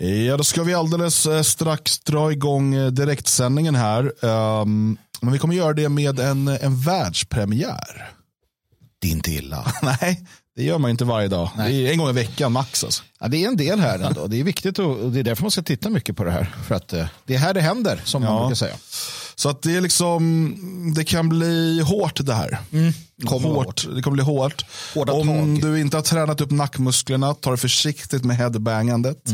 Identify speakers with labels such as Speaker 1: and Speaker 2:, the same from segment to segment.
Speaker 1: Ja, då ska vi alldeles eh, strax dra igång eh, direktsändningen här. Um, men vi kommer göra det med en, en världspremiär.
Speaker 2: Inte illa.
Speaker 1: Nej, det gör man inte varje dag. Det är en gång i veckan max. Alltså.
Speaker 2: Ja, det är en del här ändå. Det är viktigt och och det är därför man ska titta mycket på det här. För att eh, det är här det händer, som man
Speaker 1: Ja.
Speaker 2: brukar säga.
Speaker 1: Så att det är liksom, det kan bli hårt det här.
Speaker 2: Kommer vara
Speaker 1: hårt. Det kommer bli hårt.
Speaker 2: Hårda
Speaker 1: Om
Speaker 2: tag.
Speaker 1: du inte har tränat upp nackmusklerna, ta det försiktigt med headbangandet.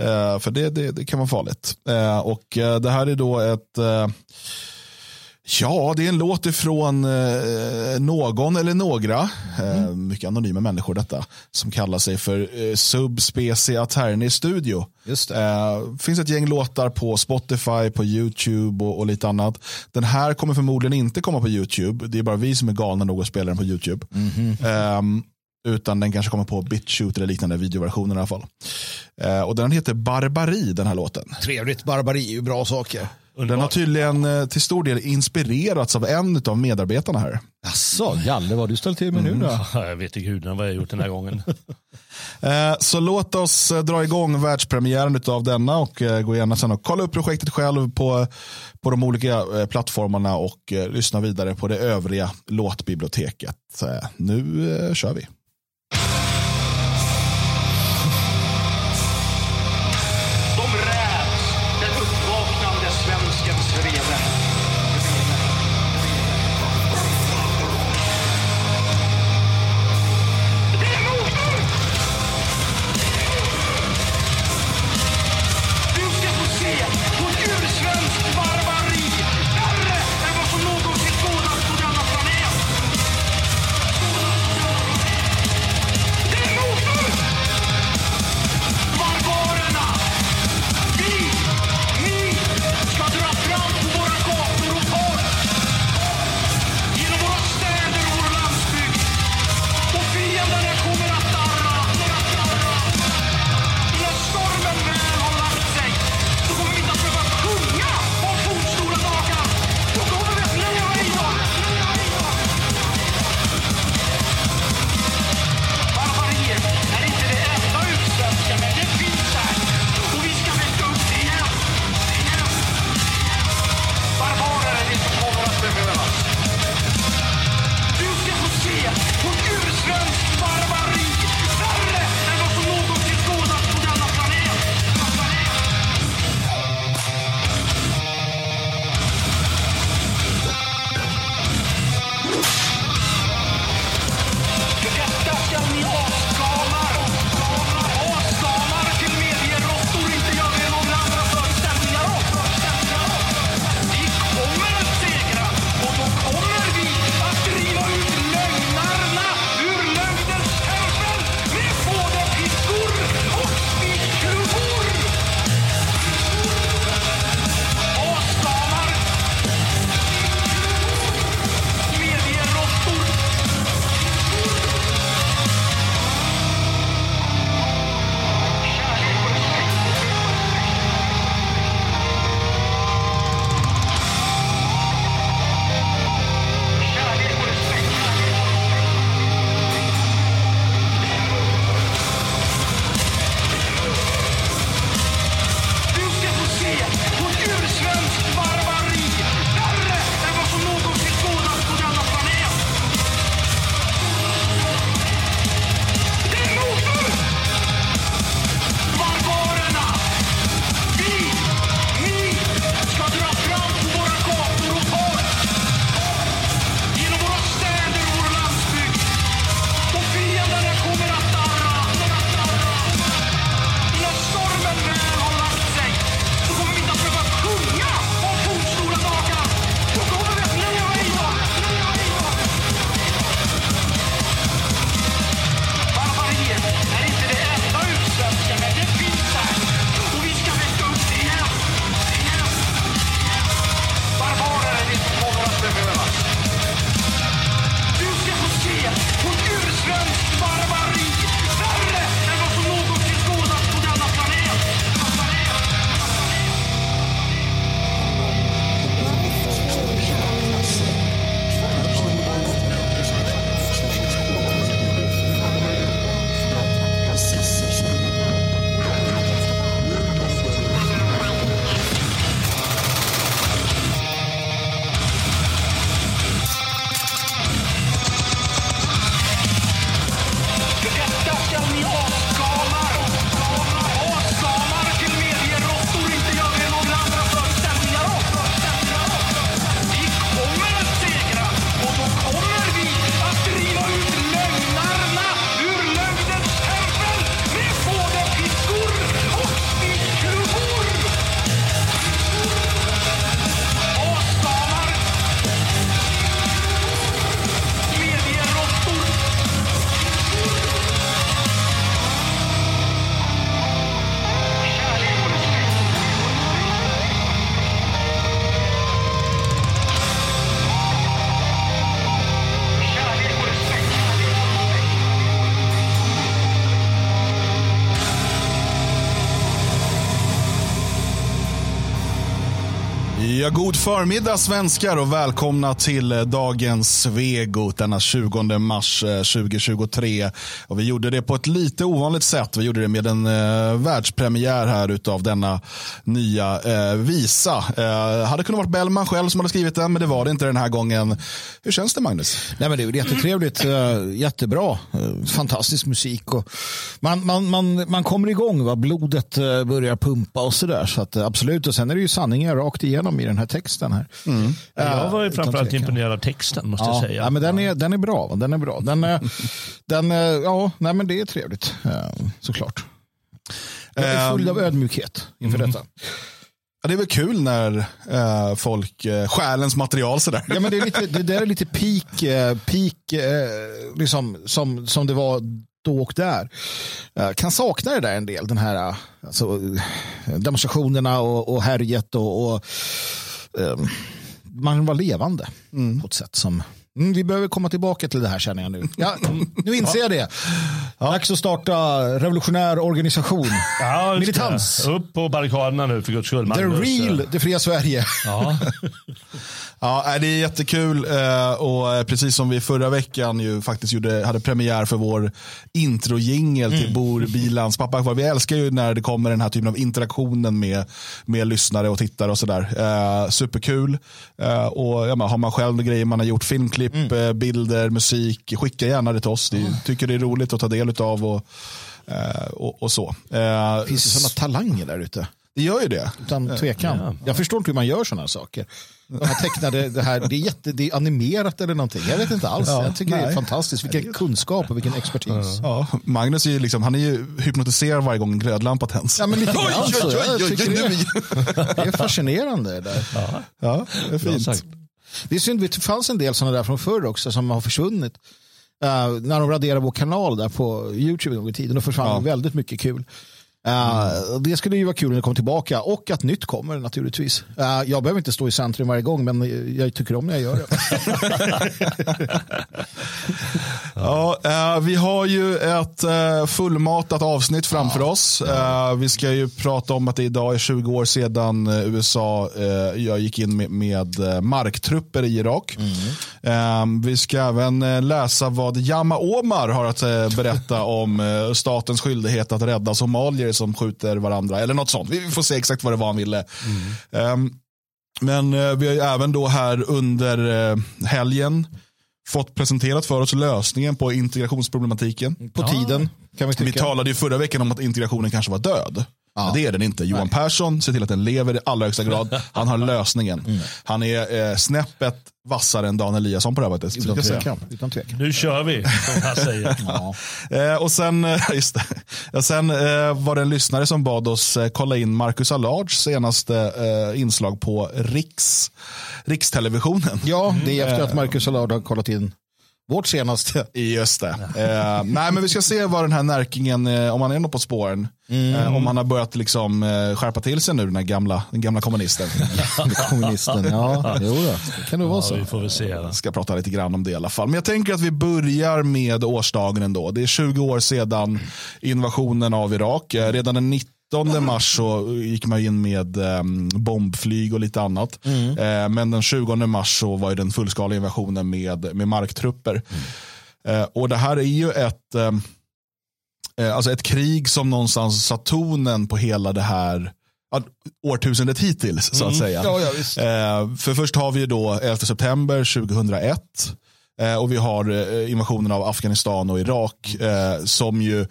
Speaker 1: Eh, för det, det, det kan vara farligt. Eh, och eh, det här är då ett Ja, det är en låt ifrån eh, någon eller några, eh, mycket anonyma människor detta, som kallar sig för eh, Subspecie Aterni Studio.
Speaker 2: Just det.
Speaker 1: Eh, finns ett gäng låtar på Spotify, på YouTube och, och lite annat. Den här kommer förmodligen inte komma på YouTube. Det är bara vi som är galna nog att spela den på YouTube. Ehm, utan den kanske kommer på BitChute eller liknande videoversioner i alla fall. Eh, och den heter Barbari, den här låten.
Speaker 2: Trevligt, barbari är ju bra saker.
Speaker 1: Den har tydligen eh, till stor del inspirerats av en av medarbetarna här.
Speaker 2: Jaså, Jalle, vad har du ställt till med nu då?
Speaker 3: Ja, Jag vet inte gudarna vad jag har gjort den här gången.
Speaker 1: Eh, Så låt oss eh, dra igång världspremiären av denna och gå gärna sen och kolla upp projektet själv på, på de olika plattformarna och lyssna vidare på det övriga låtbiblioteket. Nu kör vi. Förmiddag svenskar och välkomna till eh, dagens Svegot denna 20 mars eh, 2023. Och vi gjorde det på ett lite ovanligt sätt. Vi gjorde det med en eh, världspremiär här utav denna nya eh, visa. Eh, hade kunnat varit Bellman själv som hade skrivit den, men det var det inte den här gången. Hur känns det Magnus?
Speaker 2: Nej, men det är jättetrevligt, eh, jättebra, eh, fantastisk musik. Och man, man, man, man kommer igång, va? blodet börjar pumpa och sådär. Så att, absolut, och sen är det ju sanningar rakt igenom i den här texten här.
Speaker 3: Jag var ju framförallt imponerad av texten måste jag
Speaker 2: Ja,
Speaker 3: säga.
Speaker 2: ja, men den, är, den är bra. Den är bra. Den, är- den, är- ja, nej, men det är trevligt, eh, såklart. Jag är full
Speaker 1: Ehm,
Speaker 2: av ödmjukhet inför detta.
Speaker 1: Ja, det är väl kul när eh, folk eh, stjäl ens material sådär.
Speaker 2: Ja, men det, är lite, det där är lite peak, eh, peak eh, liksom, som, som det var då och där. Jag kan sakna det där en del, den här eh, alltså, eh, demonstrationerna och, och härjet och, och eh, man var levande på ett sätt som Mm, vi behöver komma tillbaka till det här känner jag nu. Ja, nu inser jag det. Dags att starta revolutionär organisation.
Speaker 3: Ja,
Speaker 2: Militans.
Speaker 3: Upp på barrikaderna nu för guds skull.
Speaker 2: The
Speaker 3: Magnus.
Speaker 2: real, det fria Sverige.
Speaker 3: Ja.
Speaker 1: Ja, nej, det är jättekul eh, och eh, precis som vi förra veckan ju faktiskt gjorde, hade premiär för vår introjingel till Bor Bilans pappa kvar. Vi älskar ju när det kommer den här typen av interaktionen med, med lyssnare och tittare och sådär. Eh, superkul. Och ja, har man själv grejer man har gjort, filmklipp, eh, bilder, musik, skicka gärna det till oss. Det, tycker det är roligt att ta del av och, och, och så.
Speaker 2: Finns det sådana talanger där ute?
Speaker 1: det gör ju det.
Speaker 2: Utan tvekan. Jag förstår inte hur man gör sådana saker. De här tecknade, det, här, det, är jätte, det är animerat eller någonting. Jag vet inte alls.
Speaker 1: Ja,
Speaker 2: jag tycker det är
Speaker 1: nej.
Speaker 2: fantastiskt. Vilken kunskap och vilken expertis.
Speaker 1: Ja, Magnus är ju, liksom, han är ju hypnotiserad varje gång en glödlampa tänds.
Speaker 2: Ja, men lite
Speaker 1: Oj,
Speaker 2: grann
Speaker 1: oj, oj,
Speaker 2: Jag
Speaker 1: oj,
Speaker 2: tycker
Speaker 1: oj,
Speaker 2: det, det är fascinerande. Det, där.
Speaker 1: Ja, det är fint.
Speaker 2: det är synd, det fanns en del sådana där från förr också som har försvunnit. Uh, när de raderade vår kanal där på YouTube en gång i tiden, då försvann
Speaker 1: Ja.
Speaker 2: väldigt mycket kul. Uh, Det skulle ju vara kul när det kommer tillbaka och att nytt kommer naturligtvis. Uh, jag behöver inte stå i centrum varje gång men jag tycker om när jag gör det.
Speaker 1: Ja, eh, vi har ju ett eh, fullmatat avsnitt framför oss. Eh, vi ska ju prata om att det idag är 20 år sedan eh, USA eh, jag gick in med, med eh, marktrupper i Irak. Eh, vi ska även eh, läsa vad Yama Omar har att eh, berätta om eh, statens skyldighet att rädda somalier som skjuter varandra. Eller något sånt. Vi får se exakt vad det var han ville. Ehm, men eh, vi har ju även då här under eh, helgen fått presenterat för oss lösningen på integrationsproblematiken.
Speaker 2: På tiden kan vi
Speaker 1: Vi talade ju förra veckan om att integrationen kanske var död. Men det är den inte. Johan Persson ser till att den lever i allra högsta grad. Han har lösningen.
Speaker 2: Mm.
Speaker 1: Han är eh, snäppet vassare än Dan Eliasson på det här faktiskt.
Speaker 2: Utan tvekan. Utan tvekan.
Speaker 3: Nu kör vi, som han säger.
Speaker 2: Ja.
Speaker 1: Eh, och sen, eh, just det. Ja, sen eh, var det en lyssnare som bad oss eh, kolla in Marcus Allards senaste eh, inslag på Riks, Rikstelevisionen.
Speaker 2: ja, det är efter att Marcus Allard har kollat in vårt senaste.
Speaker 1: Just det. Eh, nej, men vi ska se vad den här Närkingen, eh, om han är något på spåren. Eh, om han har börjat liksom, eh, skärpa till sig nu, den här gamla, den gamla kommunisten.
Speaker 2: Kommunisten. Ja, jo då. Det kan nog vara
Speaker 3: Ja,
Speaker 2: så.
Speaker 3: vi får väl se.
Speaker 1: Jag ska prata lite grann om det i alla fall. Men jag tänker att vi börjar med årsdagen ändå. Det är 20 år sedan invasionen av Irak. Eh, Redan den 19 mars så gick man in med eh, bombflyg och lite annat. Eh, men den 20 mars så var ju den fullskaliga invasionen med, med marktrupper. Eh, och det här är ju ett, eh, alltså ett krig som någonstans satt tonen på hela det här ja, årtusendet hittills så att säga.
Speaker 2: Ja, ja.
Speaker 1: Eh, för först har vi ju då 11 september 2001 eh, och vi har invasionen av Afghanistan och Irak som ju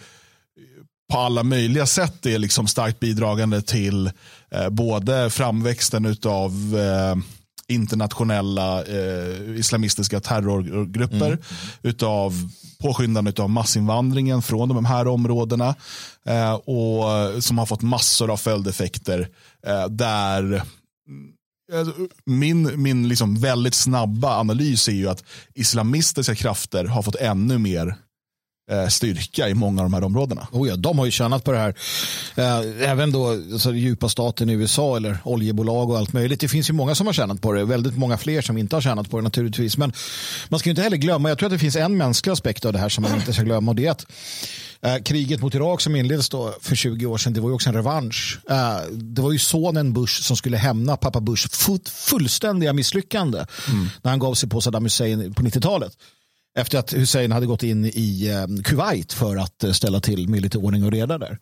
Speaker 1: på alla möjliga sätt är liksom starkt bidragande till eh, både framväxten av eh, internationella eh, islamistiska terrorgrupper, utav påskyndan av massinvandringen från de här områdena eh, och som har fått massor av följdeffekter eh, där Alltså, min min liksom väldigt snabba analys är ju att islamistiska krafter har fått ännu mer eh, styrka i många av de här områdena.
Speaker 2: Oh ja, de har ju tjänat på det här. Eh, även då alltså, djupa staten i USA eller oljebolag och allt möjligt. Det finns ju många som har tjänat på det. Väldigt många fler som inte har tjänat på det naturligtvis. Men man ska inte heller glömma, jag tror att det finns en mänsklig aspekt av det här som man inte ska glömma och det är att eh, kriget mot Irak som inleddes då för 20 år sedan, det var ju också en revansch. Eh, det var ju sonen Bush som skulle hämna pappa Bush fullständiga misslyckande när han gav sig på Saddam Hussein på 90-talet. Efter att Hussein hade gått in i eh, Kuwait för att eh, ställa till med lite ordning och reda där.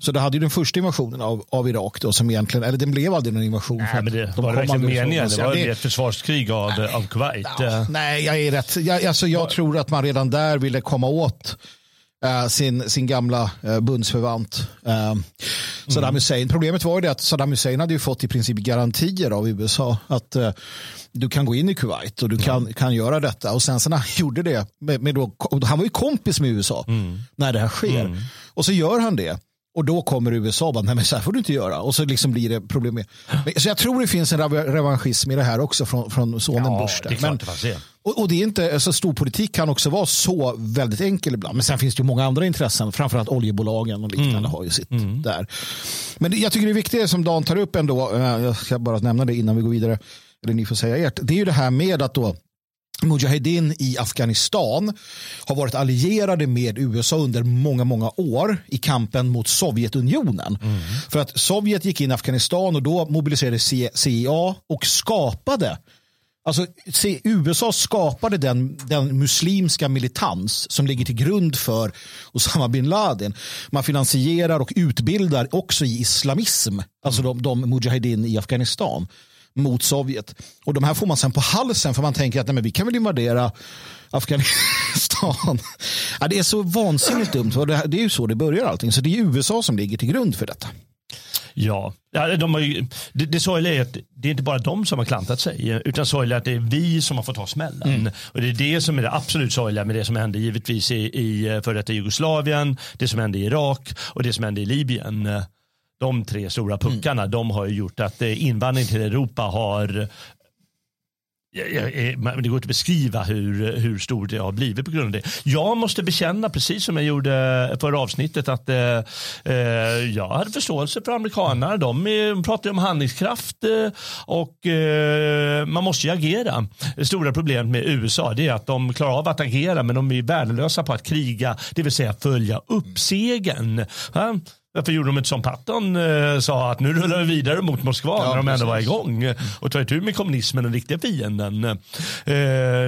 Speaker 2: Så det hade ju den första invasionen av, av Irak då som egentligen, eller den blev aldrig någon invasion.
Speaker 3: Nej, men det
Speaker 2: de
Speaker 3: var
Speaker 2: kom
Speaker 3: verkligen meningen. Det var ju ett försvarskrig av, av Kuwait.
Speaker 2: Ja, nej, jag är rätt. Jag, alltså, jag tror att man redan där ville komma åt eh, sin, sin gamla uh, bundsförvant uh, Saddam Hussein. Problemet var ju det att Saddam Hussein hade ju fått i princip garantier av USA att eh, du kan gå in i Kuwait och du kan, kan göra detta. Och sen när han gjorde det, med, med då, han var ju kompis med USA när det här sker. Och så gör han det. Och då kommer USA och bara, nej men så här får du inte göra. Och så liksom blir det problem med. Så jag tror det finns en rev- revanschism i det här också från, från sonen
Speaker 3: Ja,
Speaker 2: Bush. där.
Speaker 3: det är klart
Speaker 2: Men-
Speaker 3: det.
Speaker 2: Och, och det är inte, alltså storpolitik kan också vara så väldigt enkel ibland. Men sen finns det ju många andra intressen, framförallt oljebolagen och liknande har ju sitt där. Men det, jag tycker det är viktigt som Dan tar upp ändå, eh, jag ska bara nämna det innan vi går vidare, eller ni får säga ert, det är ju det här med att då Mujahedin i Afghanistan har varit allierade med USA under många, många år i kampen mot Sovjetunionen. För att Sovjet gick in i Afghanistan och då mobiliserade CIA och skapade Alltså, se, USA skapade den, den muslimska militans som ligger till grund för Osama bin Laden. Man finansierar och utbildar också i islamism, alltså de, de mujahedin i Afghanistan mot Sovjet. Och de här får man sen på halsen för man tänker att nej, men vi kan väl invadera Afghanistan. Ja, det är så vansinnigt dumt. Det, det är ju så det börjar allting. Så det är USA som ligger till grund för detta.
Speaker 3: Ja, ja de har ju, det, det sorgliga är att det är inte bara de som har klantat sig, utan sorgliga är att det är vi som har fått ta smällen. Och det är det som är det absolut sorgliga med det som hände givetvis i, i före detta Jugoslavien, det som hände i Irak och det som hände i Libyen. De tre stora puckarna, de har ju gjort att eh, invandring till Europa har jag- jag- jag- men det går inte att beskriva hur, hur stor det har blivit på grund av det. Jag måste bekänna, precis som jag gjorde förra avsnittet, att eh, eh jag hade förståelse för amerikanerna. De pratar ju om handlingskraft eh, och eh, man måste ju agera. Det stora problemet med USA det är att de klarar av att agera men de är värdelösa på att kriga, det vill säga följa upp segern. Ja? Varför gjorde de inte som Patton eh, sa att nu rullar vi vidare mot Moskva när de ändå var igång och tar itu med kommunismen, den riktiga fienden. Eh,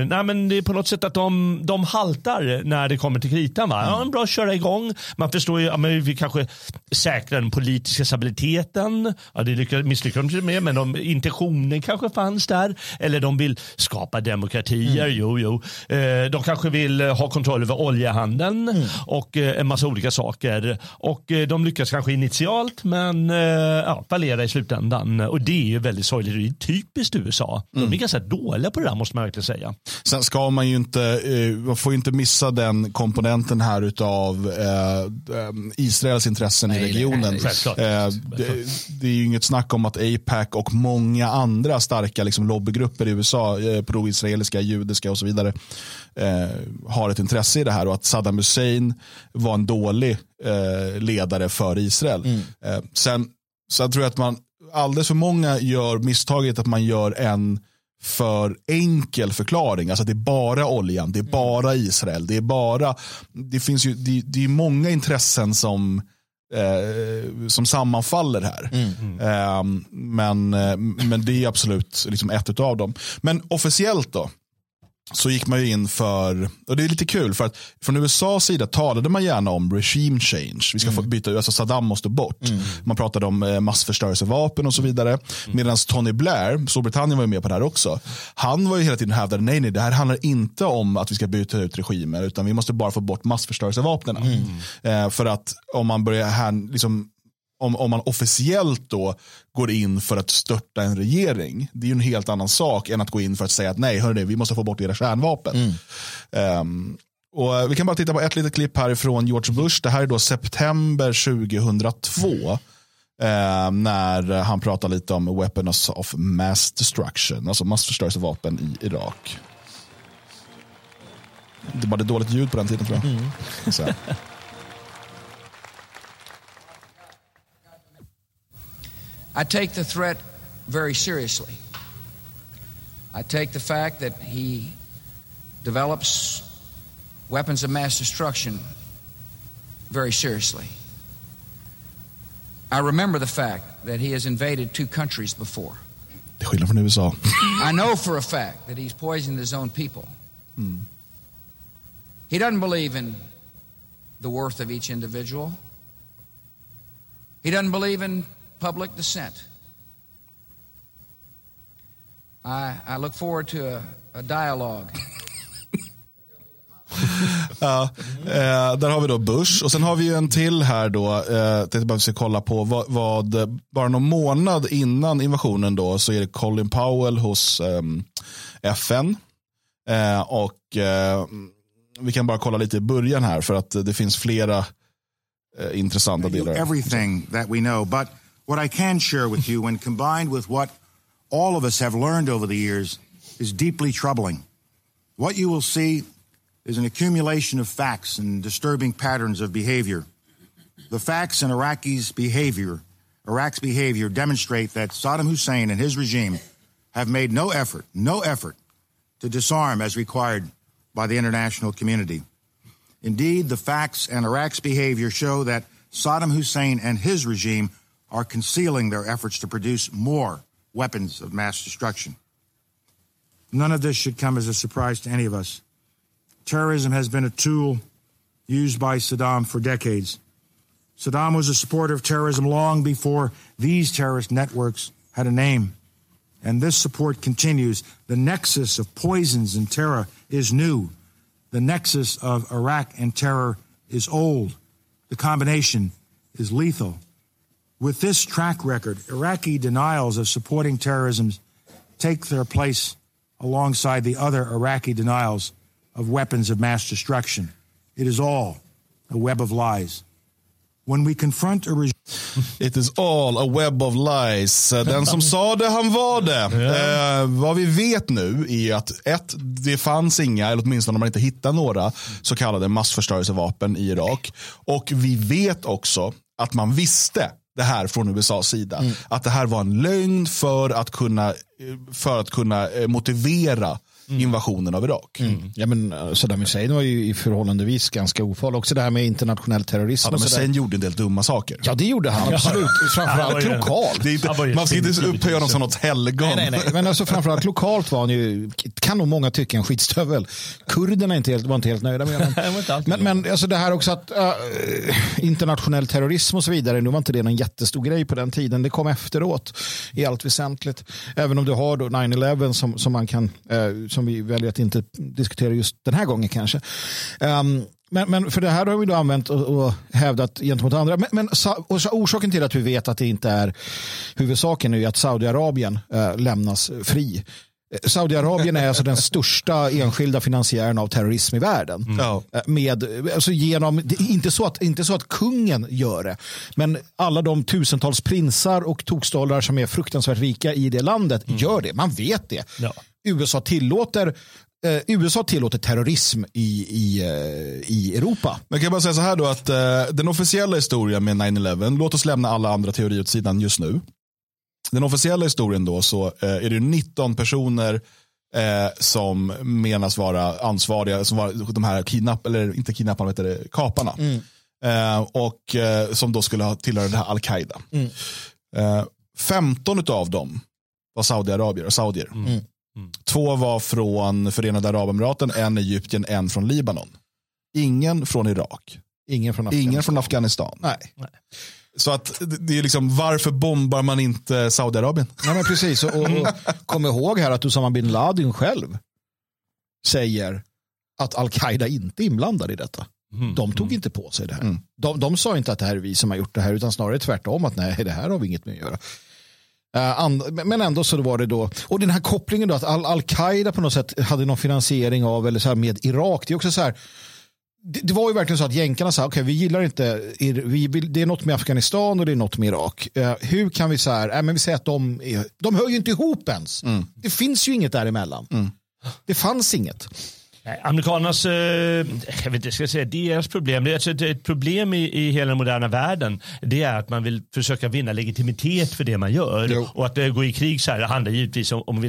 Speaker 3: nej men det är på något sätt att de, de haltar när det kommer till kritan. Va? Ja, bra att köra igång. Man förstår ju, ja, men vi kanske säkrar den politiska stabiliteten. Ja, det lyckades, misslyckades de med, men de, intentionen kanske fanns där. Eller de vill skapa demokratier. Jo, jo. Eh, de kanske vill eh, ha kontroll över oljehandeln och eh, en massa olika saker. Och eh, de lyckas kanske initialt men eh, ja, fallerar i slutändan. Och det är ju väldigt sorgligt. Det är typiskt USA. De är ganska dåliga på det där måste man verkligen säga.
Speaker 1: Sen ska man ju inte, eh, man får ju inte missa den komponenten här utav eh, eh, Israels intressen i regionen.
Speaker 3: nej, självklart.
Speaker 1: Eh, det, det är ju inget snack om att APAC och många andra starka liksom, lobbygrupper i USA, eh, pro-israeliska, judiska och så vidare, eh, har ett intresse i det här och att Saddam Hussein var en dålig eh, ledare för Israel. Eh, sen, sen tror jag att man alldeles för många gör misstaget att man gör en för enkel förklaring. Alltså det är bara oljan, det är bara Israel, det är bara, det finns ju, det, det är många intressen som eh, som sammanfaller här. Eh, men, eh, men det är absolut liksom ett av dem. Men officiellt då, så gick man ju in för, och det är lite kul för att från USAs sida talade man gärna om regime change. Vi ska få byta, alltså Saddam måste bort. Man pratade om eh, massförstörelsevapen och så vidare. Medan Tony Blair, Storbritannien var ju med på det här också. Han var ju hela tiden hävdade, nej nej det här handlar inte om att vi ska byta ut regimer utan vi måste bara få bort massförstörelsevapnen. Eh, för att om man börjar här, liksom, om, om man officiellt då går in för att störta en regering, det är ju en helt annan sak än att gå in för att säga att nej, hörni, vi måste få bort era kärnvapen. Ehm, och eh, vi kan bara titta på ett litet klipp härifrån George Bush. Det här är då september 2002. eh, när han pratar lite om weapons of mass destruction, alltså massförstörelsevapen i Irak. Det var det dåligt ljud på den tiden tror jag. Så.
Speaker 4: I take the threat very seriously. I take the fact that he develops weapons of mass destruction very seriously. I remember the fact that he has invaded two countries before.
Speaker 1: Det er är skillnad från USA.
Speaker 4: I know for a fact that he's poisoned his own people. Hmm. He doesn't believe in the worth of each individual. He doesn't believe in public dissent. I, I look forward to a, a dialogue
Speaker 1: Ja, eh, där har vi då Bush och sen har vi ju en till här då. Eh, tänkte bara vi kolla på vad, vad, bara någon månad innan invasionen då så är det Colin Powell hos ehm, FN. Eh, och eh, vi kan bara kolla lite i början här för att det finns flera eh, intressanta delar.
Speaker 5: everything that we know. But what I can share with you, when combined with what all of us have learned over the years, is deeply troubling. What you will see is an accumulation of facts and disturbing patterns of behavior. The facts in Iraqis' behavior, Iraq's behavior, demonstrate that Saddam Hussein and his regime have made no effort, no effort to disarm as required by the international community. Indeed, the facts and Iraq's behavior show that Saddam Hussein and his regime are concealing their efforts to produce more weapons of mass destruction. None of this should come as a surprise to any of us. Terrorism has been a tool used by Saddam for decades. Saddam was a supporter of terrorism long before these terrorist networks had a name. And this support continues. The nexus of poisons and terror is new. The nexus of Iraq and terror is old. The combination is lethal. With this track record, Iraqi denials of supporting terrorism take their place alongside the other Iraqi denials of weapons of mass destruction. It is all a web of lies. When we confront a regime
Speaker 1: It is all a web of lies. Den som sa det, han var det. Eh, vad vi vet nu är att ett, det fanns inga, eller åtminstone om man inte hittar några, så kallade massförstörelsevapen i Irak. Och vi vet också att man visste det här från USAs sida. Att det här var en lögn för att kunna, eh, för att kunna eh, motivera invasionen av Irak.
Speaker 2: Ja, men eh, Saddam Hussein var ju i förhållandevis ganska ofarlig. Också det här med internationell terrorism.
Speaker 1: Saddam. Hussein gjorde en del dumma saker.
Speaker 2: Ja, det gjorde han absolut. Framförallt
Speaker 3: ju-
Speaker 2: lokalt.
Speaker 1: Inte, man ska inte upphöja honom som något helgon.
Speaker 2: Nej, nej, nej. Men alltså framförallt lokalt var han ju, kan nog många tycka, en skitstövel. Kurderna är inte helt, var inte helt nöjda med honom. Men, men alltså det här också att äh, internationell terrorism och så vidare, nu var inte det någon jättestor grej på den tiden. Det kom efteråt i allt väsentligt. Även om du har då 9-11 som, som, man kan, eh, som vi väljer att inte diskutera just den här gången kanske. Ehm, men, men för det här har vi då använt och, och hävdat gentemot andra. Men, men orsaken till att vi vet att det inte är huvudsaken är ju att Saudiarabien eh, lämnas fri. Eh, Saudiarabien är alltså den största enskilda finansiären av terrorism i världen.
Speaker 1: Ja.
Speaker 2: Eh, Med, alltså genom, inte, så att, inte så att kungen gör det, men alla de tusentals prinsar och tokstollar som är fruktansvärt rika i det landet gör det. Man vet det.
Speaker 3: Ja.
Speaker 2: USA tillåter eh, USA tillåter terrorism i, i, eh, i Europa.
Speaker 1: Men kan jag bara säga så här då att eh, den officiella historien med 9-11, låt oss lämna alla andra teorier åt sidan just nu. Den officiella historien då så eh, är det 19 personer eh, som menas vara ansvariga, som var de här kidnapp, eller inte kidnapparna, heter det, kaparna. Eh, och som då skulle ha tillhört det här al-Qaida. Eh, 15 av dem var saudiarabier, saudier. Två var från Förenade Arabemiraten, en Egypten, en från Libanon. Ingen från Irak.
Speaker 2: Ingen från Afghanistan.
Speaker 1: Ingen från Afghanistan.
Speaker 2: Nej.
Speaker 1: Så att det- är liksom, varför bombar man inte Saudiarabien?
Speaker 2: Nej, men precis. Och, och, och kom ihåg här att Usama bin Laden själv säger att al-Qaida inte är inblandad i detta. De tog inte på sig det här. De, de sa inte att det här är vi som har gjort det här, utan snarare tvärtom att nej, det här har vi inget med att göra. Eh, men ändå så var det då, och den här kopplingen då att al- al-Qaida på något sätt hade någon finansiering av, eller så här med Irak, det är också så här, det, var ju verkligen så att jänkarna sa, okej vi gillar inte, vi det är något med Afghanistan och det är något med Irak. Eh, hur kan vi så här, äh, men vi säger att de, de hör ju inte ihop ens. Det finns ju inget däremellan. Det fanns inget.
Speaker 3: Nej, Amerikanernas, eh, jag vet inte, ska säga deras problem, det är alltså ett, ett problem i, i hela den moderna världen, det är att man vill försöka vinna legitimitet för det man gör.
Speaker 2: Jo.
Speaker 3: Och att eh, gå i krig så här det handlar givetvis om, om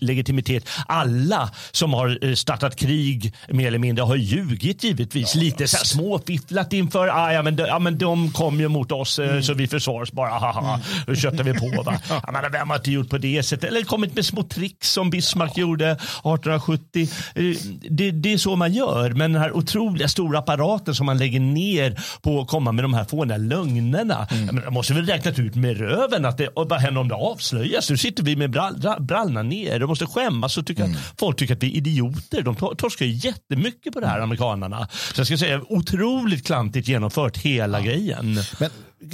Speaker 3: legitimitet. Alla som har eh, startat krig mer eller mindre har ljugit givetvis. Lite så här småfifflat inför, ah, ja, men, de, ja, men de kom ju mot oss eh, så vi försvarar oss bara, haha, då köttar vi på. Va? Ja, men, vem har inte gjort på det sättet? Eller kommit med små tricks som Bismarck gjorde 1870. Eh, Det, det är så man gör, men den här otroliga stora apparaten som man lägger ner på att komma med de här fåniga lögnerna.
Speaker 2: Mm.
Speaker 3: Man måste väl räknat ut med röven att det, och vad händer om det avslöjas? Nu sitter vi med brall, bra- brallorna ner och måste skämmas och tycka
Speaker 2: Mm.
Speaker 3: att folk tycker att vi är idioter. De tor- torskar ju jättemycket på det här, amerikanerna. Så jag ska säga otroligt klantigt genomfört hela grejen.
Speaker 2: Men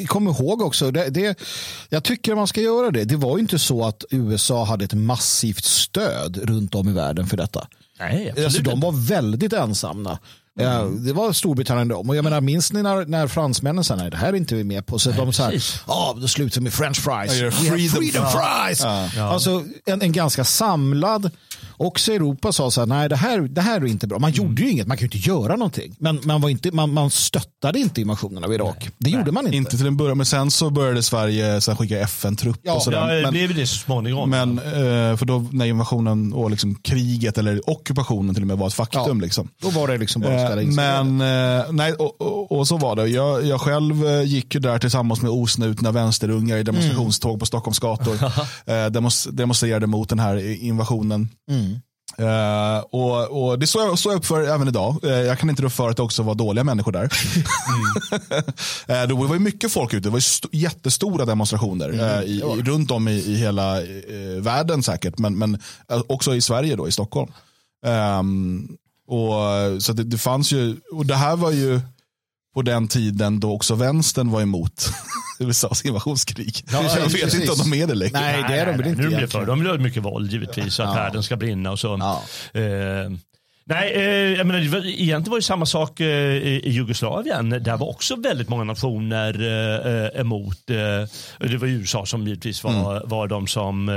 Speaker 2: kom ihåg också, det, det, jag tycker man ska göra det. Det var ju inte så att USA hade ett massivt stöd runt om i världen för detta.
Speaker 3: Nej,
Speaker 2: Alltså, de var väldigt ensamma. Eh, Det var Storbritannien de. Och jag menar, minns ni när, när fransmännen sa nej, det här är inte vi med på. Så de sa, ja, då slutar med french fries.
Speaker 1: Ja, freedom
Speaker 2: freedom fries. Alltså en, en ganska samlad, också Europa sa så här, nej det här, det här är inte bra. Man gjorde ju inget, man kan ju inte göra någonting. Men man, var inte, man, man stöttade inte invasionen av Irak. det gjorde man inte.
Speaker 1: Inte till en början, men sen så började Sverige sen skicka FN-trupp
Speaker 2: Ja,
Speaker 1: och sådär.
Speaker 3: Ja, det
Speaker 1: men,
Speaker 3: blev det så småningom.
Speaker 1: men eh, för då när invasionen och liksom kriget eller ockupationen till och med var ett faktum.
Speaker 2: Ja.
Speaker 1: Liksom.
Speaker 2: Då var det liksom bara att
Speaker 1: Eh,
Speaker 2: ställa in sig.
Speaker 1: Men eh, nej, och, och, och så var det. Jag, jag själv eh, gick ju där tillsammans med osnutna vänsterungar i demonstrationståg på Stockholms gator. eh, demonstrerade mot den här invasionen. Eh, och, och Det står jag, står jag upp för även idag. Eh, jag kan inte rå för att det också var dåliga människor där. eh, det var ju mycket folk ute. Det var ju st- jättestora demonstrationer eh, i, i, runt om i, i hela världen säkert. Men, men också i Sverige då, i Stockholm. Ehm, och, så det, det fanns ju, och det här var ju på den tiden då också vänstern var emot USAs invasionskrig. jag vet
Speaker 2: precis.
Speaker 1: inte om de är det längre.
Speaker 2: Nej, det är de väl inte
Speaker 3: Nu
Speaker 2: egentligen.
Speaker 3: för. De ha mycket våld givetvis, så att världen ska brinna och så.
Speaker 2: Ja.
Speaker 3: Eh, nej, eh, jag menar, det var, egentligen var det samma sak eh, i, Jugoslavien. Där var också väldigt många nationer eh, eh, emot. Eh, det var USA som givetvis var, var de som eh,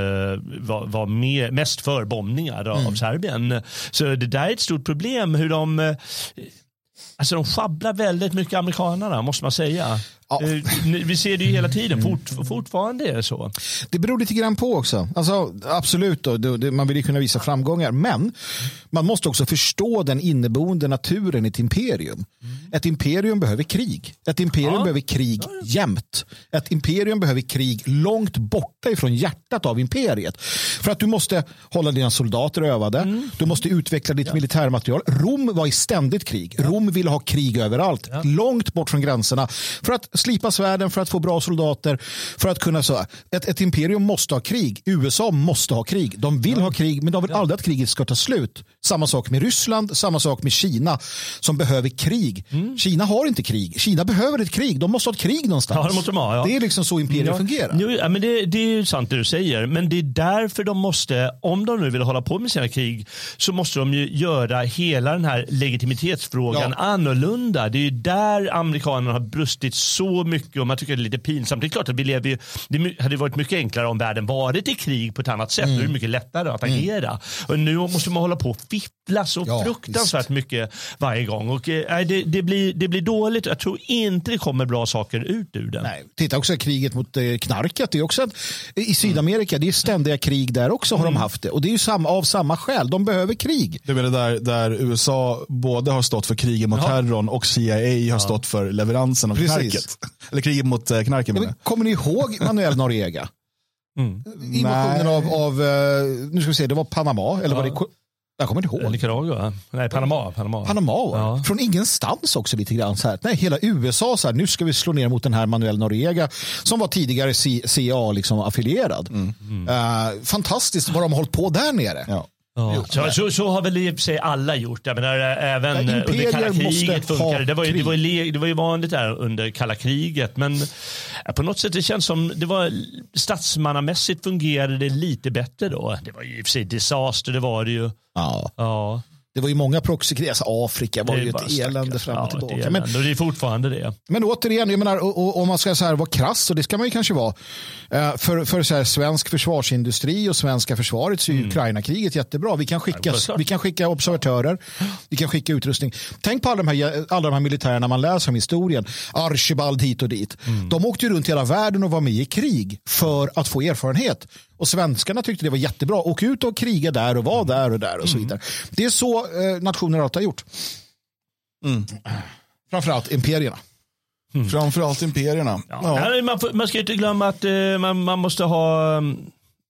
Speaker 3: var, var med, mest för bombningar av, av Serbien. Så det där är ett stort problem hur de eh, Alltså de sjabblar väldigt mycket amerikanerna måste man säga.
Speaker 2: Ja.
Speaker 3: Eh, Vi ser det ju hela tiden, Fort, fortfarande är det så.
Speaker 2: Det beror lite grann på också. Alltså, absolut, då, det, man vill ju kunna visa framgångar. Men man måste också förstå den inneboende naturen i ett imperium. Ett imperium behöver krig. Ett imperium
Speaker 3: Ja.
Speaker 2: behöver krig jämt. Ett imperium behöver krig långt borta ifrån hjärtat av imperiet. För att du måste hålla dina soldater övade. Du måste utveckla ditt militärmaterial. Rom var i ständigt krig. Rom ville ha krig överallt. Långt bort från gränserna. För att slipa svärden, för att få bra soldater. För att kunna så. Ett, ett imperium måste ha krig. USA måste ha krig. De vill ha krig, men de vill aldrig att kriget ska ta slut. Samma sak med Ryssland, samma sak med Kina som behöver krig. Kina har inte krig. Kina behöver ett krig. De måste ha ett krig någonstans.
Speaker 3: Ja, det måste de ha, ja.
Speaker 2: Det är liksom så imperier fungerar.
Speaker 3: Jo, ja, men det, det är sant det du säger. Men det är därför de måste, om de nu vill hålla på med sina krig, så måste de ju göra hela den här legitimitetsfrågan
Speaker 2: Ja.
Speaker 3: annorlunda. Det är ju där amerikanerna har brustit så mycket och man tycker det är lite pinsamt. Det är klart att vi lever ju, det hade varit mycket enklare om världen varit i krig på ett annat sätt. Då är det mycket lättare att agera. Och nu måste man hålla på och fippla så
Speaker 2: Ja,
Speaker 3: fruktansvärt mycket varje gång. Och, eh, det, det, blir, det blir dåligt. Jag tror inte det kommer bra saker ut ur det.
Speaker 2: Nej, titta också kriget mot eh, knarket. Det är också ett, I Sydamerika det är ständiga krig där också har de haft det. Och det är ju samma, av samma skäl. De behöver krig.
Speaker 1: Du menar där, där USA både har stått för kriget mot
Speaker 3: Ja.
Speaker 1: terrorn och CIA har stått för leveransen av
Speaker 2: Precis.
Speaker 1: knarket. Eller kriget mot eh, knarket
Speaker 2: Ja, men. Kommer ni ihåg Manuel Noriega?
Speaker 3: Mm.
Speaker 2: Invasionen av, av eh, nu ska vi se, det var Panama. Eller var det, jag kommer inte ihåg.
Speaker 3: Nicaragua? Nej, Panama. Panama,
Speaker 2: Panama.
Speaker 3: Ja.
Speaker 2: Från ingenstans också lite grann. Så här. Nej, hela USA så här, nu ska vi slå ner mot den här Manuel Noriega som var tidigare C- CIA liksom affilierad. Eh, fantastiskt vad de har hållit på där nere.
Speaker 1: Ja.
Speaker 3: Ja. Så, så, så har väl i och för sig alla gjort. Jag menar, även
Speaker 2: Ja,
Speaker 3: eh, under kalla kriget
Speaker 2: ha
Speaker 3: det. Det var, ju, det,
Speaker 2: krig.
Speaker 3: var ju, det var ju vanligt där under kalla kriget. Men eh, på något sätt det känns som det var statsmannamässigt fungerade det lite bättre då. Det var ju i och för sig disaster, det var det ju.
Speaker 2: Ja.
Speaker 3: Ja.
Speaker 2: Det var ju många proxykrig, alltså Afrika var
Speaker 3: Det
Speaker 2: ju ett elände fram och
Speaker 3: Ja,
Speaker 2: tillbaka.
Speaker 3: det är
Speaker 2: men,
Speaker 3: och det är fortfarande det.
Speaker 2: men återigen, jag menar, och, och, om man ska så här vara krass, och det ska man ju kanske vara, eh, för, för så här, svensk försvarsindustri och svenska försvaret så är ju Ukraina-kriget jättebra. Vi kan, skicka,
Speaker 3: självklart.
Speaker 2: vi kan skicka observatörer, vi kan skicka utrustning. Tänk på alla de här, alla de här militärerna man läser om historien, Archibald hit och dit. De åkte ju runt hela världen och var med i krig för att få erfarenhet. Och svenskarna tyckte det var jättebra. Åk ut och kriga där och var där och där och så vidare. Det är så eh, nationer alltid har gjort. Framförallt imperierna.
Speaker 1: Framförallt imperierna.
Speaker 3: Ja.
Speaker 1: Ja.
Speaker 3: Man, får, man ska inte glömma att eh, man, man måste ha mm,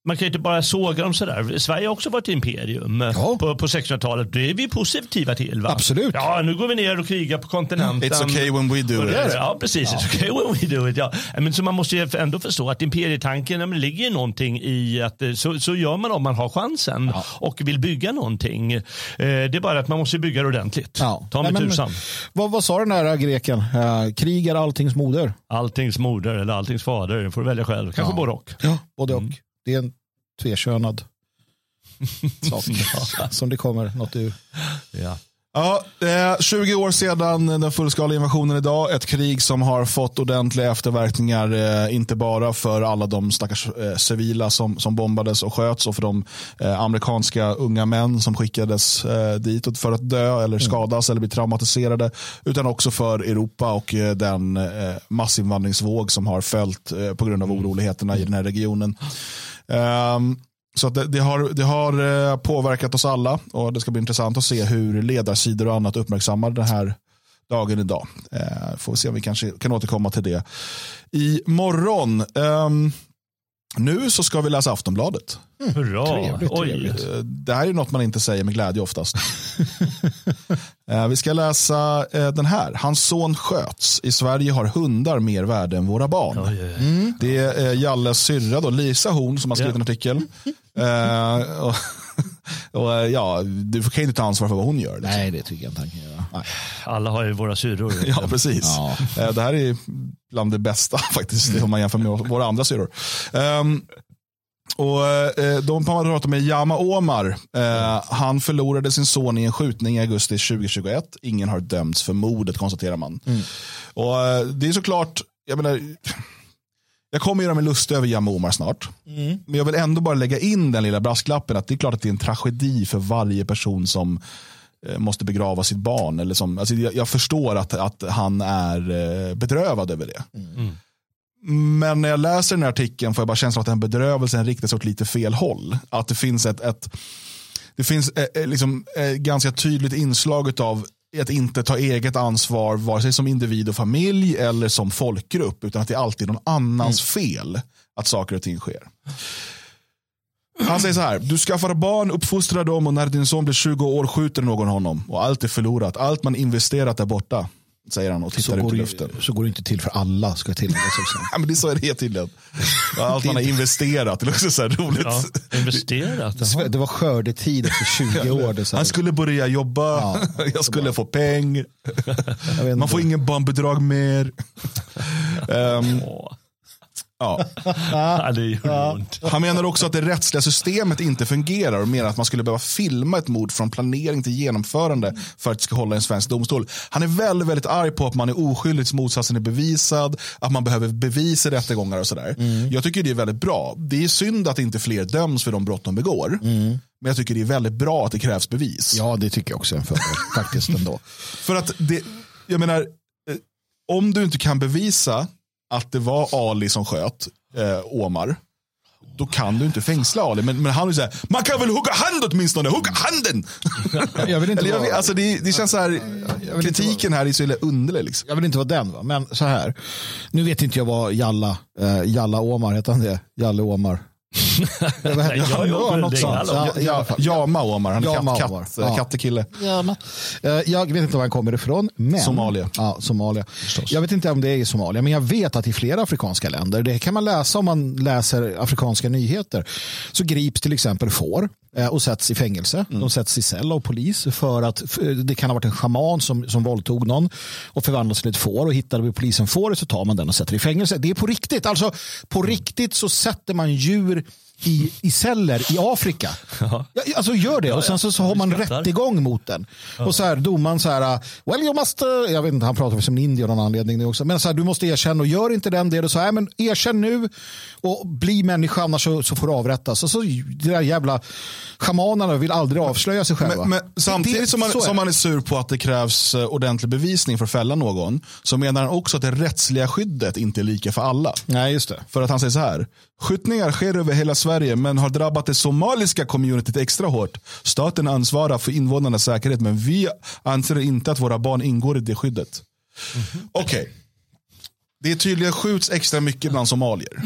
Speaker 3: man kan inte bara såga dem sådär. Sverige har också varit imperium eh,
Speaker 2: Ja.
Speaker 3: på, på 1600-talet. Det är vi positiva till. Va?
Speaker 2: Absolut.
Speaker 3: Ja, nu går vi ner och krigar på kontinenten.
Speaker 1: It's okay when we do it.
Speaker 3: Ja, precis. It's okay when we do it. Ja. Men så man måste ju ändå förstå att imperietanken, ja, men ligger ju någonting i att eh, så, så gör man om man har chansen och vill bygga någonting. Eh, Det är bara att man måste bygga det ordentligt.
Speaker 2: Ja.
Speaker 3: Ta
Speaker 2: Nej, men-
Speaker 3: tusan.
Speaker 2: Vad, vad sa den där greken? Uh, krig är alltings moder.
Speaker 3: Alltings moder eller alltings fader. Det får du välja själv. Kanske
Speaker 2: Ja.
Speaker 3: både och.
Speaker 2: Ja, både och. Det är en tvekönad sak som det kommer något ur.
Speaker 3: Ja.
Speaker 1: Ja, eh, 20 år sedan den fullskaliga invasionen idag. Ett krig som har fått ordentliga efterverkningar. Eh, inte bara för alla de stackars eh, civila som, som bombades och sköts och för de eh, amerikanska unga män som skickades eh, dit för att dö eller skadas eller bli traumatiserade. Utan också för Europa och eh, den eh, massinvandringsvåg som har följt eh, på grund av oroligheterna i den här regionen. Um, så att det, det har, det har eh, påverkat oss alla och det ska bli intressant att se hur ledarsidor och annat uppmärksammar den här dagen idag. Eh, får vi se om vi kanske kan återkomma till det i morgon. Ehm, nu så ska vi läsa Aftonbladet.
Speaker 3: Hurra.
Speaker 2: Trevligt, trevligt.
Speaker 1: Eh, Det här är något man inte säger med glädje oftast. Eh, vi ska läsa eh, den här. Hans son sköts. I Sverige har hundar mer värde än våra barn.
Speaker 3: Oj, oj, oj.
Speaker 1: Det är Jalles syrra, då, Lisa Horn, som har skrivit
Speaker 3: Ja.
Speaker 1: en artikel. Och, eh, ja, du kan ju inte ta ansvar för vad hon gör. Liksom.
Speaker 2: Nej, det tycker jag inte han kan göra. Nej.
Speaker 3: Alla har ju våra syrror.
Speaker 1: Ja, precis. Eh, Det här är bland det bästa faktiskt, om man jämför med våra andra syrror. Ehm, och eh, de pratar med Yama Omar. Eh, han förlorade sin son i en skjutning i augusti 2021. Ingen har dömts för mordet konstaterar man. Och eh, det är såklart, jag menar, jag kommer göra mig lustig över Yama Omar snart. Men jag vill ändå bara lägga in den lilla brasklappen att det är klart att det är en tragedi för varje person som eh, måste begrava sitt barn. Eller som, alltså jag, jag förstår att, att han är eh, bedrövad över det. Men när jag läser den här artikeln får jag bara känslan att den bedrövelsen riktar sig åt lite fel håll. Att det finns ett, ett det finns eh, eh liksom, eh, ganska tydligt inslag av att inte ta eget ansvar, vare sig som individ och familj eller som folkgrupp, utan att det är alltid någon annans fel att saker och ting sker. Han säger så här, du skaffar barn, uppfostrar dem och när din son blir 20 år skjuter någon honom och allt är förlorat. Allt man investerat är borta, säger han och
Speaker 2: Så
Speaker 1: tittar ut
Speaker 2: går,
Speaker 1: i
Speaker 2: det,
Speaker 1: luften.
Speaker 2: så går det inte till för alla, ska tilläggas också.
Speaker 1: Ja, men det är så är det tydligen. Allt man har investerat, det är också så här roligt.
Speaker 3: Ja, investerat. jaha.
Speaker 2: Det var skördetid efter 20 år. Det.
Speaker 1: Han skulle börja jobba,
Speaker 2: Ja.
Speaker 1: jag skulle få peng,
Speaker 2: Jag
Speaker 1: man får ingen barnbidrag mer.
Speaker 3: Åh.
Speaker 1: Ja.
Speaker 3: Ja, det gjorde ont.
Speaker 1: Han menar också att det rättsliga systemet inte fungerar och menar att man skulle behöva filma ett mord från planering till genomförande för att det ska hålla en svensk domstol. Han är väldigt, väldigt arg på att man är oskyldig tills motsatsen är bevisad, att man behöver bevis i rättegångar och sådär. Jag tycker det är väldigt bra. Det är synd att inte fler döms för de brott de begår. Men jag tycker det är väldigt bra att det krävs bevis.
Speaker 2: Ja, det tycker jag också är en fördel. Faktiskt ändå.
Speaker 1: För att det, jag menar, eh, om du inte kan bevisa att det var Ali som sköt eh, Omar, då kan du inte fängsla Ali. Men, men han vill säga, man kan väl hugga hand åtminstone, hugga handen!
Speaker 2: Jag vill inte
Speaker 1: Eller jag,
Speaker 2: vara-
Speaker 1: alltså det, det känns så här, kritiken här är så jävla underlig. Liksom.
Speaker 2: jag vill inte vara den, va? men så här. Nu vet inte jag vad Jalla, eh, Jalla Omar, heter han det? Jalle Omar.
Speaker 3: Nej, jag
Speaker 2: Ja, något sånt. Ja, i alla fall.
Speaker 1: Jama Omar, han är
Speaker 2: Jama
Speaker 1: katt, katt,
Speaker 2: Ja.
Speaker 1: kattekille.
Speaker 2: Ja, eh, jag vet inte var han kommer ifrån. Men,
Speaker 1: Somalia.
Speaker 2: Ja, Somalia. Jag vet inte om det är i Somalia, men jag vet att i flera afrikanska länder, det kan man läsa om man läser afrikanska nyheter, så grips till exempel får eh, och sätts i fängelse. De sätts i cell av polis för att f- det kan ha varit en schaman som, som våldtog någon och förvandlades till ett får och hittade polisen fåret så tar man den och sätter i fängelse. Det är på riktigt. Alltså på riktigt så sätter man djur i, i celler i Afrika. Ja. Alltså gör det och sen så, så har man rättegång mot den. Och så här domaren så här, well you must, uh, jag vet inte, han pratar som en indier av någon anledning nu också. Men så här, du måste erkänna och gör inte den det. Så här, men erkänn nu och bli människa annars så, så får du avrättas. Och så de där jävla schamanerna vill aldrig avslöja sig själva.
Speaker 1: Men, men samtidigt
Speaker 2: Det-
Speaker 1: som, man, som man är sur på att det krävs eh, ordentlig bevisning för att fälla någon så menar han också att det rättsliga skyddet inte är lika för alla.
Speaker 2: Nej, just det.
Speaker 1: För att han säger så här. Skjutningar sker över hela Sverige men har drabbat det somaliska communityt extra hårt. Staten ansvarar för invånarnas säkerhet men vi anser inte att våra barn ingår i det skyddet. Okej. Det är tydligen skjuts extra mycket bland somalier.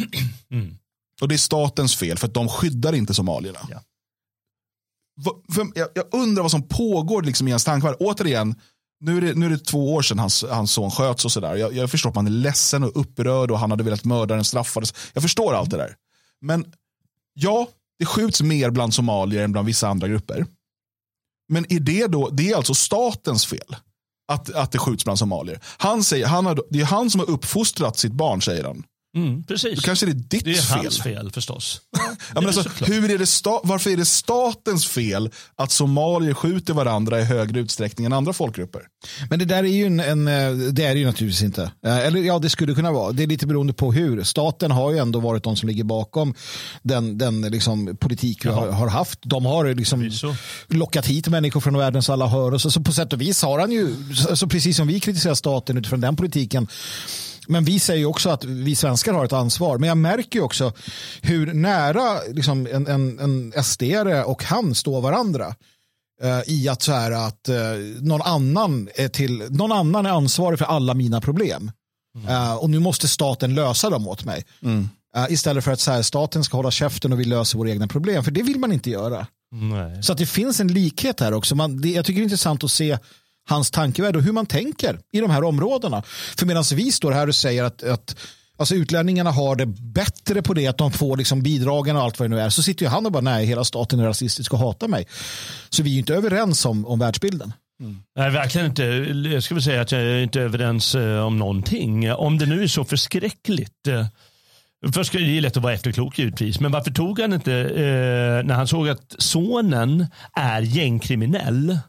Speaker 1: Och det är statens fel för att de skyddar inte somalierna.
Speaker 3: Ja.
Speaker 1: Jag undrar vad som pågår liksom i hans tankevärld. Återigen, nu är, det, nu är det två år sedan hans, hans son sköts och sådär. Jag, jag förstår att man är ledsen och upprörd och han hade velat mörda den straffades. Jag förstår allt det där. Men ja, det skjuts mer bland somalier än bland vissa andra grupper. Men är det då, det är alltså statens fel att, att det skjuts bland somalier. Han säger, han har, det är han som har uppfostrat sitt barn säger han.
Speaker 3: Mm, precis.
Speaker 1: Då kanske det är ditt
Speaker 3: det är
Speaker 1: fel.
Speaker 3: hans fel förstås.
Speaker 1: Ja, men alltså, hur är det sta- varför är det statens fel att somalier skjuter varandra i högre utsträckning än andra folkgrupper?
Speaker 2: Men det där är ju en, en eh, det är ju naturligtvis inte. Eh, Eller ja, det skulle kunna vara. Det är lite beroende på hur. Staten har ju ändå varit de som ligger bakom den, den liksom, politik vi har, har haft. De har liksom lockat hit människor från världens alla hör. Och så, så på sätt och vis har han ju, så, så precis som vi kritiserar staten utifrån den politiken, men vi säger också att vi svenskar har ett ansvar. Men jag märker ju också hur nära liksom, en, en, en sd och han står varandra eh, i att så här att eh, någon annan är till någon annan är ansvarig för alla mina problem. Eh, och nu måste staten lösa dem åt mig. Eh, istället för att så här, staten ska hålla käften och vi löser våra egna problem. För det vill man inte göra.
Speaker 3: Nej.
Speaker 2: Så att det finns en likhet här också. Man, det, jag tycker det är intressant att se hans tankevärld och hur man tänker i de här områdena. För medan vi står här och säger att, att alltså utlänningarna har det bättre på det, att de får liksom bidragen och allt vad det nu är, så sitter ju han och bara nej, hela staten är rasistisk och hatar mig. Så vi är ju inte överens om, om världsbilden. Mm.
Speaker 3: Nej, verkligen inte. Jag skulle säga att jag är inte överens eh, om någonting. Om det nu är så förskräckligt. Eh, först ska det lätt att vara efterklok givetvis. Men varför tog han inte, eh, när han såg att sonen är gängkriminell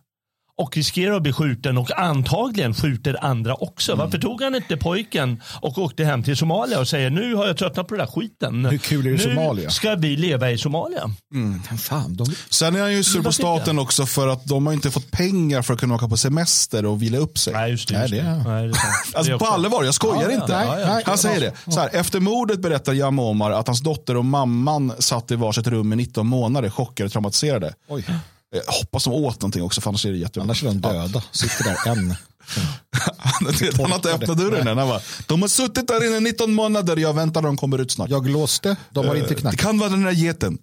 Speaker 3: och riskerar att bli skjuten och antagligen skjuter andra också. Varför tog han inte pojken och åkte hem till Somalia och säger nu har jag tröttnat på den där skiten.
Speaker 2: Hur kul är det
Speaker 3: nu
Speaker 2: Somalia?
Speaker 3: ska vi leva i Somalia.
Speaker 2: Fan, de...
Speaker 1: Sen är han ju sur på staten också för att de har inte fått pengar för att kunna åka på semester och vila upp sig.
Speaker 3: Nej, just det. Just
Speaker 2: det
Speaker 3: det.
Speaker 2: är-
Speaker 3: Nej, det är sant. Det
Speaker 1: Alltså på allvar, jag skojar
Speaker 3: Ja,
Speaker 1: inte.
Speaker 3: ja, ja.
Speaker 1: Han säger det. Så här, efter mordet berättar Jan Omar att hans dotter och mamman satt i varsitt rum i 19 månader chockade och traumatiserade.
Speaker 2: Oj.
Speaker 1: Jag hoppas de åt någonting också för annars är det jättejobbigt.
Speaker 2: Annars är de döda. Sitter där än.
Speaker 1: Han har inte öppnat dörren än. Han bara, de har suttit där inne i 19 månader jag väntar de kommer ut snart.
Speaker 2: Jag låste, de har inte
Speaker 1: Det
Speaker 2: knackat.
Speaker 1: kan vara den där geten.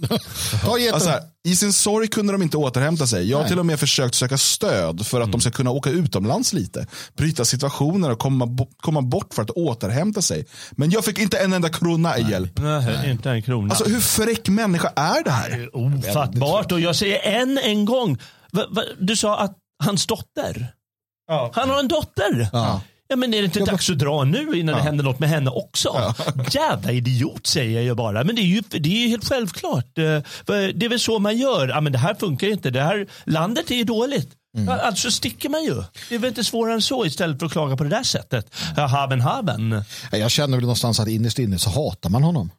Speaker 2: Ta geten.
Speaker 1: Alltså här, I sin sorg kunde de inte återhämta sig. Jag har till och med försökt söka stöd för att de ska kunna åka utomlands lite. Bryta situationer och komma, komma bort för att återhämta sig. Men jag fick inte en enda krona i hjälp.
Speaker 3: Nej, inte en krona.
Speaker 1: Alltså hur fräck människa är det här?
Speaker 3: Ofattbart. Och jag säger än en gång. Du sa att hans dotter. Han har en dotter. Ja. men är det inte dags att dra nu innan det händer något med henne också? Jävla idiot säger jag bara. Men det är ju, det är ju helt självklart. Eh, Det är väl så man gör. Ja, men det här funkar inte. Det här landet är ju dåligt. Ja, Alltså sticker man ju. Det är väl inte svårare än så istället för att klaga på det där sättet. Ja, haben haben.
Speaker 2: Jag känner väl någonstans att innerst inne så hatar man honom.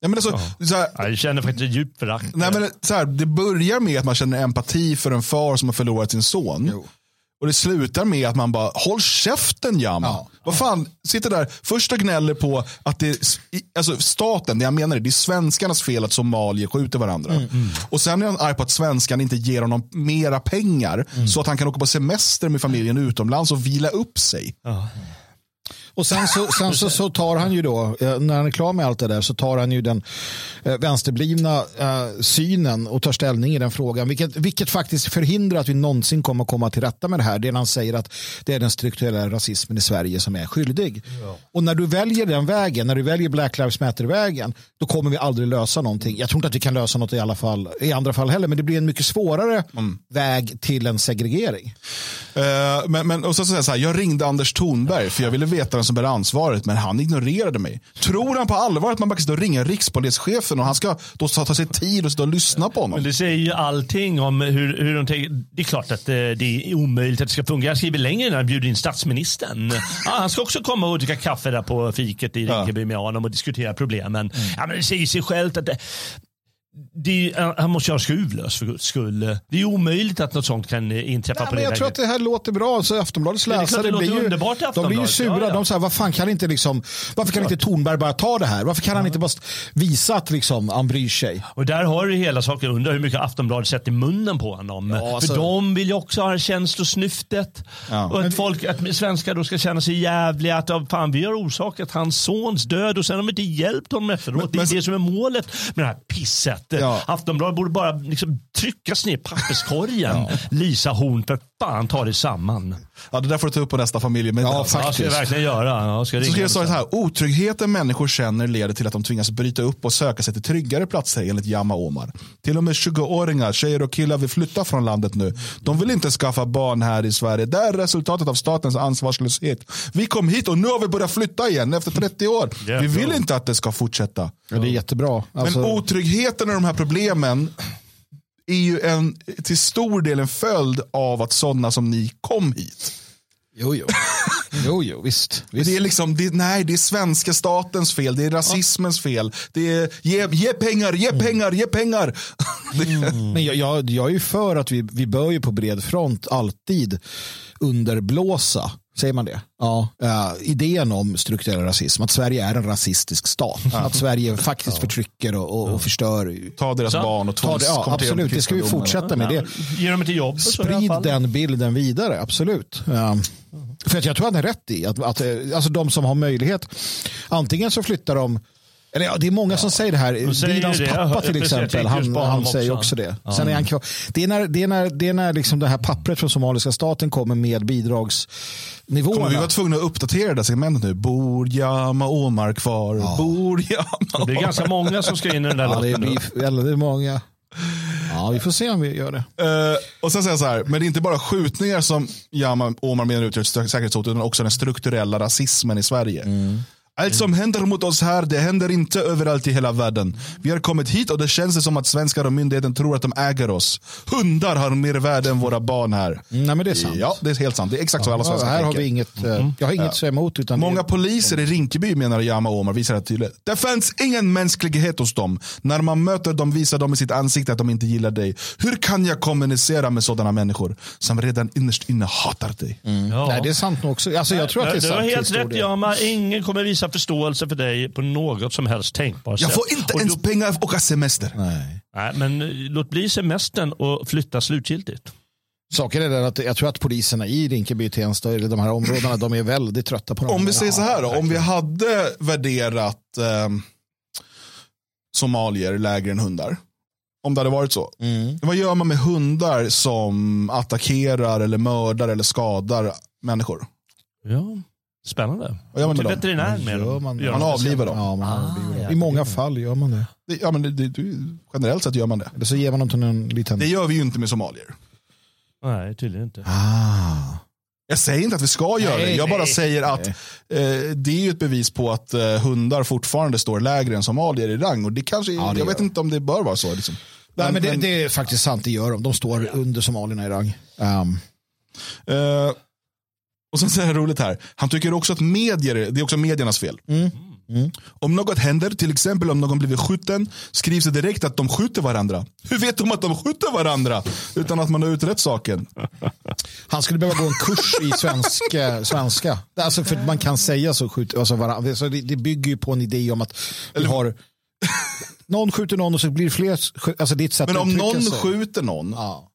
Speaker 1: Ja, men alltså, så här,
Speaker 3: Ja, Jag känner faktiskt ett djupt förakt.
Speaker 1: nej, men, så här, det börjar med att man känner empati för en far som har förlorat sin son. Och det slutar med att man bara, håll käften Jam.
Speaker 2: Ja.
Speaker 1: Vad fan, sitter där först och gnäller på att det är, alltså staten, det jag menar är, det är svenskarnas fel att somalier skjuter varandra. Och sen är han arg på att svenskarna inte ger honom mera pengar så att han kan åka på semester med familjen utomlands och vila upp sig.
Speaker 2: Och sen så, sen så, så tar han ju då, eh, när han är klar med allt det där, så tar han ju den eh, vänsterblivna eh, synen och tar ställning i den frågan. Vilket, vilket faktiskt förhindrar att vi någonsin kommer komma till rätta med det här. Det är när han säger att det är den strukturella rasismen i Sverige som är skyldig. Och när du väljer den vägen, när du väljer Black Lives Matter-vägen, då kommer vi aldrig lösa någonting. Jag tror inte att vi kan lösa något i alla fall, i andra fall heller, men det blir en mycket svårare väg till en segregering.
Speaker 1: Eh, men, men, och så jag så här, jag ringde Anders Thornberg för jag ville veta vem som bär ansvaret, men han ignorerade mig. Tror han på allvar att man bara kan stå och ringa rikspolischefen och han ska då ta sig tid och stå och lyssna på
Speaker 3: Men
Speaker 1: honom?
Speaker 3: det säger ju allting om hur, hur de tänker. Det är klart att eh, det är omöjligt att det ska fungera. Jag skriver längre när han bjuder in statsministern. Ja, han ska också komma och dricka kaffe där på fiket i Rinkeby med honom och diskutera problemen. Ja, men det säger sig självt att det, det, är- han måste göra skruvlös för guds skull. Det är omöjligt att något sånt kan eh, inträffa
Speaker 2: Nej,
Speaker 3: på
Speaker 2: men jag tror att det här låter bra. Så Aftonbladets
Speaker 3: är klart
Speaker 2: läsare
Speaker 3: det
Speaker 2: blir ju, de blir ju sura.
Speaker 3: Ja, ja.
Speaker 2: De säger, vad fan kan inte liksom, varför kan inte Thornberg bara ta det här? Varför kan han inte bara visa att liksom, han bryr sig?
Speaker 3: Och där har du hela saken under hur mycket Aftonbladet sätter i munnen på honom.
Speaker 2: Ja, alltså-
Speaker 3: För de vill ju också ha känslosnyftet. Och att, folk, att svenskar då ska känna sig jävliga. Att ja, fan, vi har orsakat hans sons död och sen har vi inte hjälpt honom efteråt. det är det som är målet med det här pisset.
Speaker 2: Ja.
Speaker 3: Aftonbladet borde bara liksom tryckas ner i papperskorgen. Lisa Horn, för fan ta det samman.
Speaker 1: Ja, det där får du ta upp på nästa familjemiddag.
Speaker 2: Ja,
Speaker 1: alltså.
Speaker 3: Ja, ska jag verkligen göra. Ja, ska jag
Speaker 1: Så
Speaker 3: ringa
Speaker 1: ska jag säga så här, otryggheten människor känner leder till att de tvingas bryta upp och söka sig till tryggare platser enligt Jama Omar. Till och med 20-åringar, tjejer och killar vill flytta från landet nu. De vill inte skaffa barn här i Sverige. Det är resultatet av statens ansvarslöshet. Vi kom hit och nu har vi börjat flytta igen efter 30 år. Vi vill inte att det ska fortsätta.
Speaker 2: Ja, det är jättebra. Alltså,
Speaker 1: Men otryggheten och de här problemen är ju en, till stor del en följd av att sådana som ni kom hit.
Speaker 2: jo, jo. jo, jo, visst. visst.
Speaker 1: Det är liksom, det, nej, det är svenska statens fel, det är rasismens fel. Det är ge, ge pengar, ge pengar, ge pengar.
Speaker 2: Men jag, jag, jag är ju för att vi, vi bör ju på bred front alltid underblåsa, säger man det? Ja, eh, idén om strukturell rasism, att Sverige är en rasistisk stat. Att Sverige faktiskt förtrycker och, och, och förstör.
Speaker 1: Ta deras
Speaker 3: Så,
Speaker 1: barn och
Speaker 2: ja,
Speaker 1: tvångskonvertera dem
Speaker 2: absolut, det ska vi fortsätta med. Det.
Speaker 3: Ge dem ett jobb.
Speaker 2: Sprid den bilden vidare, absolut. Um, för att jag tror att han är rätt i att, att eh, alltså de som har möjlighet, antingen så flyttar de eller ja, det är många som säger det här.
Speaker 3: säger det.
Speaker 2: pappa till
Speaker 3: precis,
Speaker 2: exempel, han, han säger
Speaker 3: också.
Speaker 2: också det. Sen är han kvar. Det är när, det är när, det, är när liksom det här pappret från somaliska staten kommer med
Speaker 1: Kommer vi
Speaker 2: bidragsnivåerna.
Speaker 1: vara tvungna att uppdatera det segmentet nu? Bor Jama Omar kvar? Bor Jama
Speaker 3: Det är ganska många som ska in i den där
Speaker 2: Ja, det
Speaker 3: låten
Speaker 2: blir väldigt många. Ja, vi får se om vi gör det.
Speaker 1: Eh, och sen säger jag så här, men det är inte bara skjutningar som Jama Omar menar utgör ett säkerhetshot, utan också den strukturella rasismen i Sverige. Allt som händer mot oss här, det händer inte överallt i hela världen. Vi har kommit hit och det känns som att svenskar och myndigheten tror att de äger oss. Hundar har mer värde än våra barn här.
Speaker 2: Mm, Nej, men det är sant.
Speaker 1: Ja, det är helt sant. Det är exakt så alla svenskar
Speaker 2: här har
Speaker 1: tänker.
Speaker 2: vi inget, eh, jag har inget att säga emot. Utan
Speaker 1: Många
Speaker 2: det,
Speaker 1: poliser i Rinkeby menar Jama Omar visar det tydligt. Det fanns ingen mänsklighet hos dem. När man möter dem visar de i sitt ansikte att de inte gillar dig. Hur kan jag kommunicera med sådana människor som redan innerst inne hatar dig?
Speaker 3: Ja.
Speaker 2: Nej, det är sant också. Alltså, jag tror att det är
Speaker 3: du
Speaker 2: sant.
Speaker 3: har
Speaker 2: till
Speaker 3: helt rätt. Jama. Ingen kommer visa förståelse för dig på något som helst tänkbart
Speaker 1: Jag
Speaker 3: sätt.
Speaker 1: får inte
Speaker 3: Och
Speaker 1: ens
Speaker 3: då-
Speaker 1: pengar och åka semester.
Speaker 2: Nej.
Speaker 3: Nej, men eh, låt bli semestern och flytta slutgiltigt.
Speaker 2: Saken är den att jag tror att poliserna i Rinkeby, Tensta, eller de här områdena, de är väldigt trötta på dem.
Speaker 1: Om vi säger så här då, om vi hade värderat eh, somalier lägre än hundar. Om det hade varit så.
Speaker 2: Mm.
Speaker 1: Vad gör man med hundar som attackerar eller mördar eller skadar människor?
Speaker 3: Ja, spännande.
Speaker 1: Vad gör man
Speaker 3: Till
Speaker 1: dem?
Speaker 3: veterinär med dem.
Speaker 2: man,
Speaker 1: Man avlivar dem.
Speaker 2: Ja, man
Speaker 3: Ah,
Speaker 2: avlivar dem.
Speaker 3: ja,
Speaker 2: I många
Speaker 3: det-
Speaker 2: fall gör man det.
Speaker 1: Det, ja, men det, det, det, generellt sett gör man det.
Speaker 2: Eller så ger man dem till en liten...
Speaker 1: Det gör vi ju inte med somalier.
Speaker 3: Nej, tydligen inte.
Speaker 2: Ah.
Speaker 1: Jag säger inte att vi ska göra det. Jag bara
Speaker 2: nej,
Speaker 1: säger att eh, det är ju ett bevis på att eh, hundar fortfarande står lägre än somalier i rang. Och det kanske,
Speaker 2: det
Speaker 1: jag vet
Speaker 2: de.
Speaker 1: inte om det bör vara så. Liksom.
Speaker 2: Nej, men det, det är faktiskt sant, det gör de. De står under somalierna i rang. Um,
Speaker 1: Eh, och sen säger han roligt här. Han tycker också att medier, det är också mediernas fel. Om något händer, till exempel om någon blivit skjuten, skrivs det direkt att de skjuter varandra. Hur vet de att de skjuter varandra? Utan att man har utrett saken.
Speaker 2: han skulle behöva gå en kurs i svenska. svenska. Alltså för att man kan säga så. Skjut, alltså varandra. Så det, det bygger ju på en idé om att vi har... Någon skjuter någon och så blir det fler. Alltså det är ett sätt
Speaker 1: Men om någon
Speaker 2: sig.
Speaker 1: skjuter någon,
Speaker 2: Ja.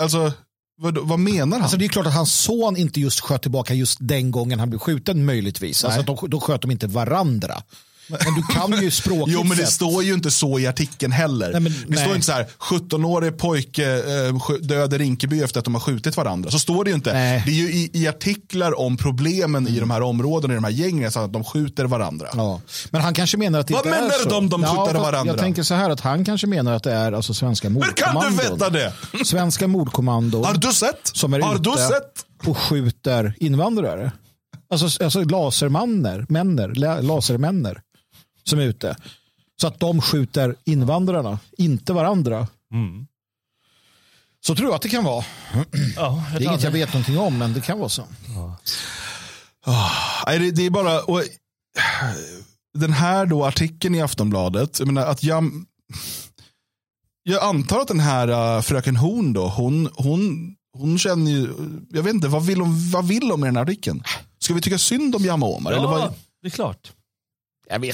Speaker 1: alltså vad, vad menar han?
Speaker 2: Alltså det är klart att hans son inte just sköt tillbaka just den gången han blev skjuten möjligtvis. Alltså att de, då sköt de inte varandra. Men du kan ju språkligt
Speaker 1: Jo men det står ju inte så i artikeln heller.
Speaker 2: Nej, men-
Speaker 1: det står
Speaker 2: nej.
Speaker 1: inte så här 17-årig pojke eh, död i Rinkeby efter att de har skjutit varandra. Så står det ju inte.
Speaker 2: Nej.
Speaker 1: Det är ju i, i artiklar om problemen i de här områdena, i de här gängen, så att de skjuter varandra.
Speaker 2: Ja. Men han kanske menar att det
Speaker 1: Vad
Speaker 2: inte är
Speaker 1: menar
Speaker 2: så.
Speaker 1: de, de skjuter
Speaker 2: fast
Speaker 1: varandra?
Speaker 2: Jag tänker så här att han kanske menar att det är alltså svenska
Speaker 1: Hur kan
Speaker 2: mordkommandon.
Speaker 1: du veta det?
Speaker 2: Svenska mordkommandon
Speaker 1: Har du sett?
Speaker 2: som är
Speaker 1: Har
Speaker 2: ute
Speaker 1: du sett?
Speaker 2: och skjuter invandrare. Alltså, alltså lasermanner, männer, la- lasermänner som är ute. Så att de skjuter invandrarna, inte varandra.
Speaker 3: Mm.
Speaker 2: Så tror jag att det kan vara.
Speaker 3: Ja,
Speaker 2: Det är inget jag vet någonting om, men det kan vara så.
Speaker 1: Nej, det, det är bara... Och, den här då artikeln i Aftonbladet. Jag menar att jag... Jag antar att den här uh, fröken Horn då, hon, hon, hon känner ju... Jag vet inte, vad vill hon, vad vill hon med den här artikeln? Ska vi tycka synd om Jan Omar? Eller
Speaker 3: Ja,
Speaker 1: vad,
Speaker 3: det är klart.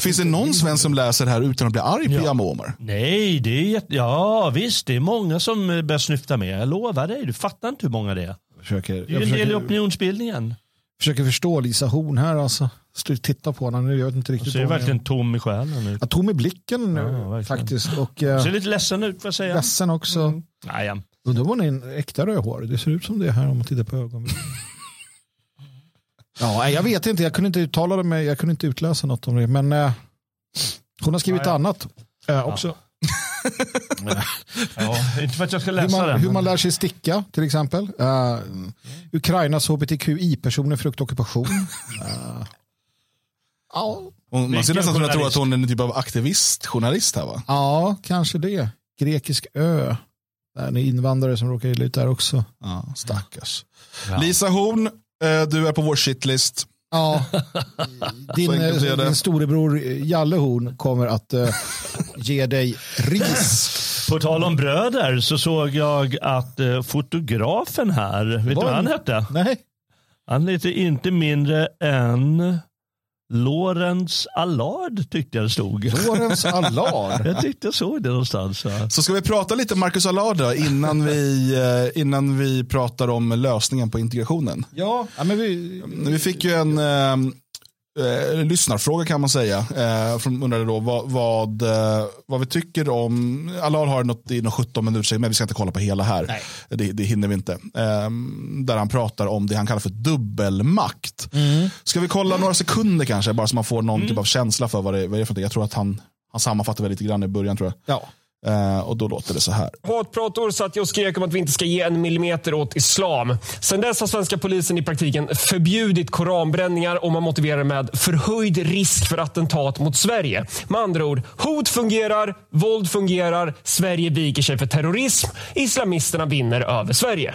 Speaker 1: Finns det någon svensk som läser det här utan att bli arg på
Speaker 3: Ja.
Speaker 1: Jan Omar?
Speaker 3: Nej, det är jätte... ja visst, det är många som eh, börjar snyfta med. Jag lovar dig, du fattar inte hur många det är.
Speaker 2: Försöker,
Speaker 3: Det är
Speaker 2: jag
Speaker 3: en del i
Speaker 2: försöker,
Speaker 3: opinionsbildningen.
Speaker 2: försöker förstå Lisa Horn här. Alltså. Står och tittar på henne nu. Jag vet inte riktigt.
Speaker 3: Ser
Speaker 2: hon är.
Speaker 3: verkligen tom i själen ut.
Speaker 2: Ja, tom i blicken nu,
Speaker 3: Ja,
Speaker 2: faktiskt. Och eh,
Speaker 3: Ser lite ledsen ut, får jag säga.
Speaker 2: ledsen också.
Speaker 3: Nej, ja.
Speaker 2: Undrar om hon är en äkta rödhårig. Det ser ut som det här om man tittar på ögonen. Ja, jag vet inte. Jag kunde inte uttala det. Med, jag kunde inte utläsa något om det. Men eh, hon har skrivit
Speaker 3: Ja, ja.
Speaker 2: annat eh, också.
Speaker 3: Ja, inte för att jag ska
Speaker 2: Hur
Speaker 3: läsa
Speaker 2: man,
Speaker 3: den.
Speaker 2: hur man lär sig sticka till exempel. Uh, Ukrainas hbtqi-personer fruktar ockupation. Uh, ja,
Speaker 1: Hon, man
Speaker 3: Vilken
Speaker 1: ser nästan kunna tro
Speaker 3: journalist?
Speaker 1: att hon är en typ av aktivist, journalist här va?
Speaker 2: ja, kanske det. Grekisk ö. Det är invandrare som råkar illa ut där också.
Speaker 1: Ja, stackars.
Speaker 3: Ja.
Speaker 1: Lisa Horn, du är på vår shitlist.
Speaker 2: Ja, din, eh, din storebror Jalle Horn kommer att eh, ge dig ris.
Speaker 3: På tal om bröder så såg jag att eh, fotografen här, vet du vad han hette?
Speaker 2: Nej,
Speaker 3: Han heter inte mindre än Lorentz Allard tyckte jag det stod.
Speaker 2: Lorentz Allard.
Speaker 3: Jag tyckte jag såg det någonstans. ja.
Speaker 1: Så ska vi prata lite om Marcus Allard då, innan vi, eh, innan vi pratar om lösningen på integrationen.
Speaker 2: Ja, ja, men vi,
Speaker 1: Vi fick ju en eh, lyssnarfråga kan man säga. Eh, från undrade då vad, vad, eh, vad vi tycker om, Allard har något i något 17 minuter, men vi ska inte kolla på hela här. Det, det hinner vi inte. Eh, där han pratar om det han kallar för dubbelmakt. Ska vi kolla några sekunder kanske, bara så man får någon typ av känsla för vad det, vad det är för något. Jag tror att han, han sammanfattar väl lite grann i början tror jag.
Speaker 2: ja.
Speaker 1: Uh, och då låter det så här.
Speaker 6: Hatprator satt jag och skrek om att vi inte ska ge en millimeter åt islam. Sen dess har svenska polisen i praktiken förbjudit koranbränningar och man motiverar det med förhöjd risk för attentat mot Sverige. Med andra ord, hot fungerar, våld fungerar, Sverige viker sig för terrorism, islamisterna vinner över Sverige.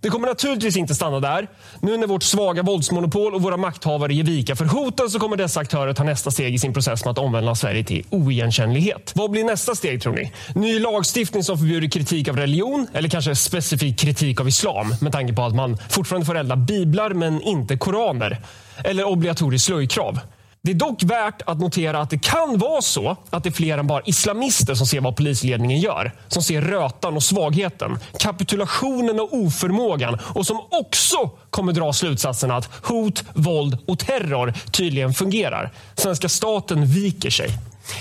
Speaker 6: Det kommer naturligtvis inte stanna där. Nu när vårt svaga våldsmonopol och våra makthavare ger vika för hoten så kommer dessa aktörer ta nästa steg i sin process med att omvandla Sverige till oigenkännlighet. Vad blir nästa steg tror ni? Ny lagstiftning som förbjuder kritik av religion eller kanske specifik kritik av islam med tanke på att man fortfarande får elda biblar men inte koraner. Eller obligatoriskt slöjkrav. Det är dock värt att notera att det kan vara så att det är fler än bara islamister som ser vad polisledningen gör. Som ser rötan och svagheten, kapitulationen och oförmågan och som också kommer dra slutsatsen att hot, våld och terror tydligen fungerar. Svenska staten viker sig.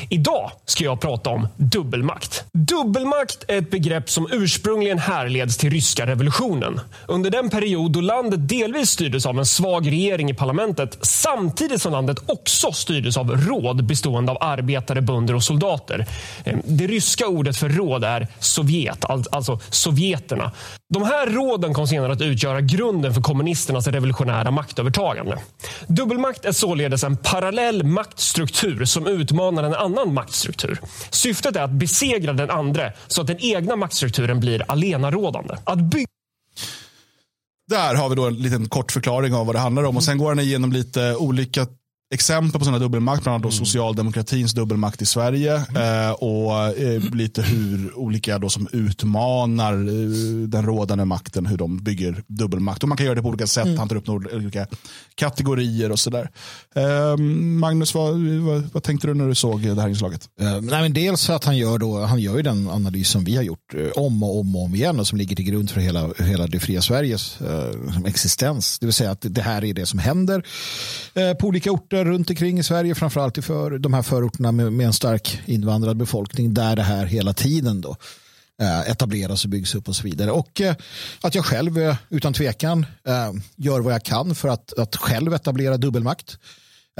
Speaker 6: Idag ska jag prata om dubbelmakt. Dubbelmakt är ett begrepp som ursprungligen härleds till ryska revolutionen. Under den period då landet delvis styrdes av en svag regering i parlamentet samtidigt som landet också styrdes av råd bestående av arbetare, bönder och soldater. Ehm, det ryska ordet för råd är Sovjet, alltså sovjeterna. De här råden kom senare att utgöra grunden för kommunisternas revolutionära maktövertagande. Dubbelmakt är således en parallell maktstruktur som utmanar den en annan maktstruktur. Syftet är att besegra den andra så att den egna maktstrukturen blir allenarådande. Att bygga
Speaker 1: Där har vi då en liten kort förklaring av vad det handlar om. Och Sen går han igenom lite olika exempel på sådana dubbelmakt, bland annat då socialdemokratins dubbelmakt i Sverige eh, och eh, lite hur olika då som utmanar eh, den rådande makten, hur de bygger dubbelmakt. Och man kan göra det på olika sätt, han tar upp några olika kategorier och sådär. Eh, Magnus, vad, vad, vad tänkte du när du såg det här inslaget?
Speaker 2: Eh, nej, men dels att han gör, då, han gör ju den analys som vi har gjort eh, om och om och om igen och som ligger till grund för hela, hela det fria Sveriges eh, existens. Det vill säga att det här är det som händer eh, på olika orter runt omkring i Sverige, framförallt i för, de här förorterna med, med en stark invandrad befolkning där det här hela tiden då eh, etableras och byggs upp och så vidare. Och eh, att jag själv eh, utan tvekan eh, gör vad jag kan för att, att själv etablera dubbelmakt.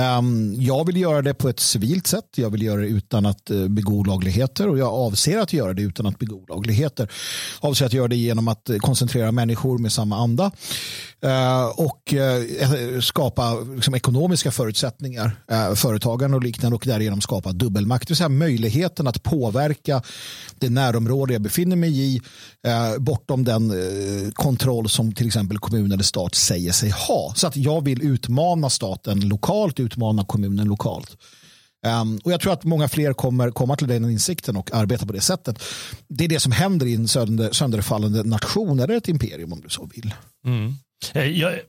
Speaker 2: Um, jag vill göra det på ett civilt sätt. Jag vill göra det utan att uh, begå olagligheter och jag avser att göra det utan att begå olagligheter. Avser att göra det genom att uh, koncentrera människor med samma anda Eh, och eh, skapa liksom, ekonomiska förutsättningar, eh, företagande och liknande och därigenom skapa dubbelmakt. Det vill säga möjligheten att påverka det närområde jag befinner mig i bortom den kontroll som till exempel kommun eller stat säger sig ha. Så att jag vill utmana staten lokalt, utmana kommunen lokalt. Um, och Jag tror att många fler kommer komma till den insikten och arbeta på det sättet. Det är det som händer i en sönder, sönderfallande nation eller ett imperium om du så vill.
Speaker 3: Mm. Jag,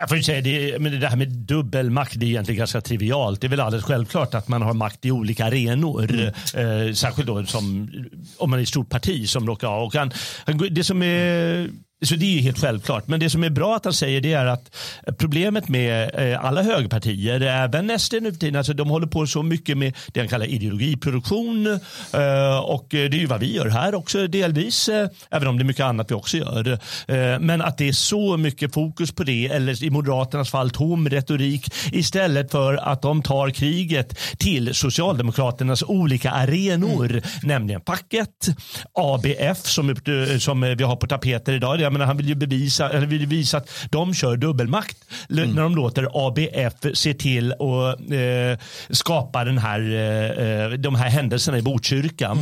Speaker 3: jag får säga det, men det här med dubbelmakt det är egentligen ganska trivialt. Det är väl alldeles självklart att man har makt i olika arenor. Eh, särskilt då som, om man är ett stort parti som råkar ha. Och han, han, det som är så det är ju helt självklart. Men det som är bra att han säger det är att problemet med eh, alla högerpartier, även SD nu för tiden, alltså de håller på så mycket med det han kallar ideologiproduktion. eh, Och det är ju vad vi gör här också delvis, eh, även om det är mycket annat vi också gör. Men att det är så mycket fokus på det, eller i Moderaternas fall tom retorik, istället för att de tar kriget till Socialdemokraternas olika arenor, nämligen facket, ABF som, som vi har på tapeter idag. Jag menar, han vill ju bevisa, eller vill visa att de kör dubbelmakt. L- när de låter ABF se till att eh, skapa den här, eh, de här händelserna i Botkyrka.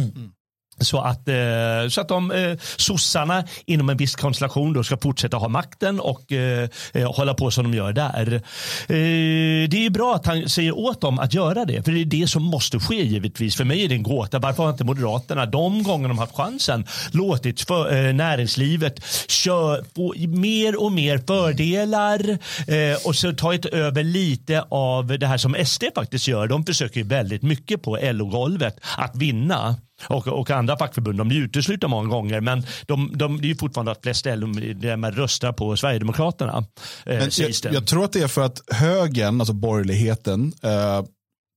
Speaker 3: Så att, eh, så att de eh, sossarna inom en viss konstellation då ska fortsätta ha makten och eh, eh, hålla på som de gör där. Eh, det är bra att han säger åt dem att göra det, för det är det som måste ske givetvis. För mig är det en gåta. Varför har inte Moderaterna de gånger de haft chansen låtit för, eh, näringslivet kör, få mer och mer fördelar eh, och så tagit över lite av det här som SD faktiskt gör. De försöker ju väldigt mycket på LO-golvet att vinna. Och, och andra fackförbund de blir uteslutna många gånger men de, de, det är ju fortfarande att flest LO-medlemmar röstar på Sverigedemokraterna. Eh,
Speaker 1: Men jag, jag tror att det är för att högern, alltså borgerligheten, eh,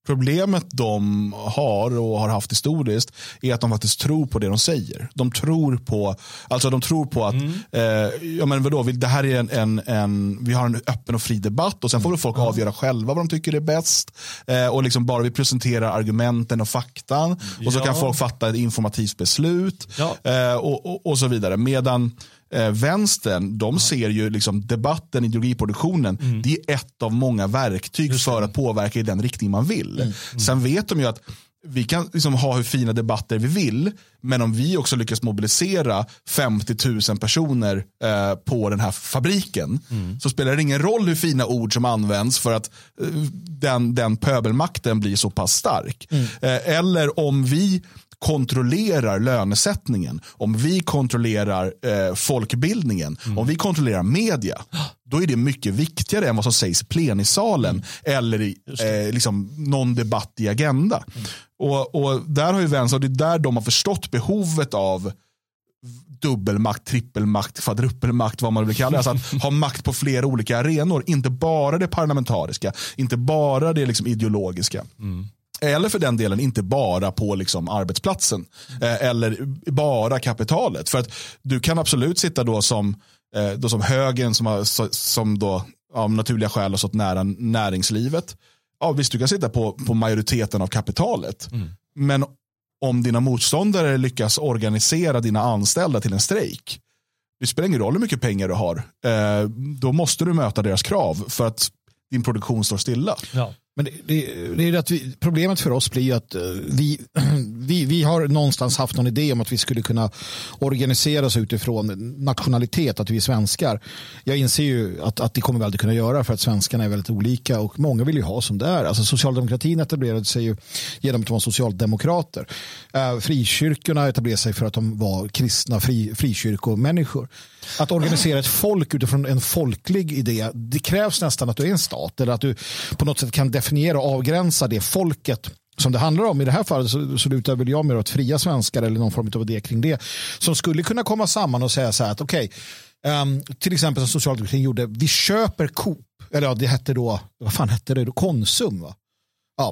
Speaker 1: problemet de har och har haft historiskt är att de faktiskt tror på det de säger. De tror på, alltså de tror på att, eh, ja men vadå, det här är en, en, en, vi har en öppen och fri debatt och sen får väl folk avgöra själva vad de tycker är bäst. Eh, och liksom bara vi presenterar argumenten och faktan och så
Speaker 3: Ja.
Speaker 1: kan folk fatta ett informativt beslut
Speaker 3: Ja.
Speaker 1: eh, och, och, och så vidare. Medan eh, vänstern, de ser ju liksom debatten, ideologiproduktionen,
Speaker 3: Mm.
Speaker 1: det är ett av många verktyg för att påverka i den riktning man vill.
Speaker 3: Mm.
Speaker 1: Sen vet de ju att vi kan liksom ha hur fina debatter vi vill, men om vi också lyckas mobilisera 50 000 personer eh, på den här fabriken
Speaker 3: Mm.
Speaker 1: så spelar det ingen roll hur fina ord som används för att eh, den, den pöbelmakten blir så pass stark.
Speaker 3: Mm.
Speaker 1: Eh, eller om vi kontrollerar lönesättningen, om vi kontrollerar eh, folkbildningen,
Speaker 3: Mm.
Speaker 1: om vi kontrollerar media, då är det mycket viktigare än vad som sägs i plenisalen
Speaker 3: Mm.
Speaker 1: eller i eh, liksom någon debatt i Agenda.
Speaker 3: Mm.
Speaker 1: Och, och där har ju vänstern, det är där de har förstått behovet av dubbelmakt, trippelmakt, kvadruppelmakt, vad man vill kalla det. Alltså att ha makt på flera olika arenor, inte bara det parlamentariska, inte bara det liksom ideologiska. Eller för den delen inte bara på liksom arbetsplatsen. Eh, eller bara kapitalet. För att du kan absolut sitta då som, eh, då som högen som, har, som då, av naturliga skäl har stått nära näringslivet. Ja, visst, du kan sitta på, på majoriteten av kapitalet. Men om dina motståndare lyckas organisera dina anställda till en strejk. Det spelar ingen roll hur mycket pengar du har. Eh, då måste du möta deras krav för att din produktion står stilla.
Speaker 3: Ja.
Speaker 2: Men det, det, det är att vi, problemet för oss blir ju att eh, vi, vi, vi har någonstans haft någon idé om att vi skulle kunna organisera oss utifrån nationalitet, att vi är svenskar. Jag inser ju att, att det kommer vi aldrig kunna göra för att svenskarna är väldigt olika och många vill ju ha som det är. Alltså socialdemokratin etablerade sig ju genom att de var socialdemokrater. Eh, frikyrkorna etablerade sig för att de var kristna fri, frikyrkomänniskor. Att organisera ett folk utifrån en folklig idé, det krävs nästan att du är en stat eller att du på något sätt kan definiera och avgränsa det folket som det handlar om. I det här fallet så, så lutar väl jag mer åt fria svenskar eller någon form av idé kring det. Som skulle kunna komma samman och säga så här att okej, ehm, till exempel som socialdemokratin gjorde, vi köper Coop, eller ja, det hette då, vad fan hette det då, Konsum va?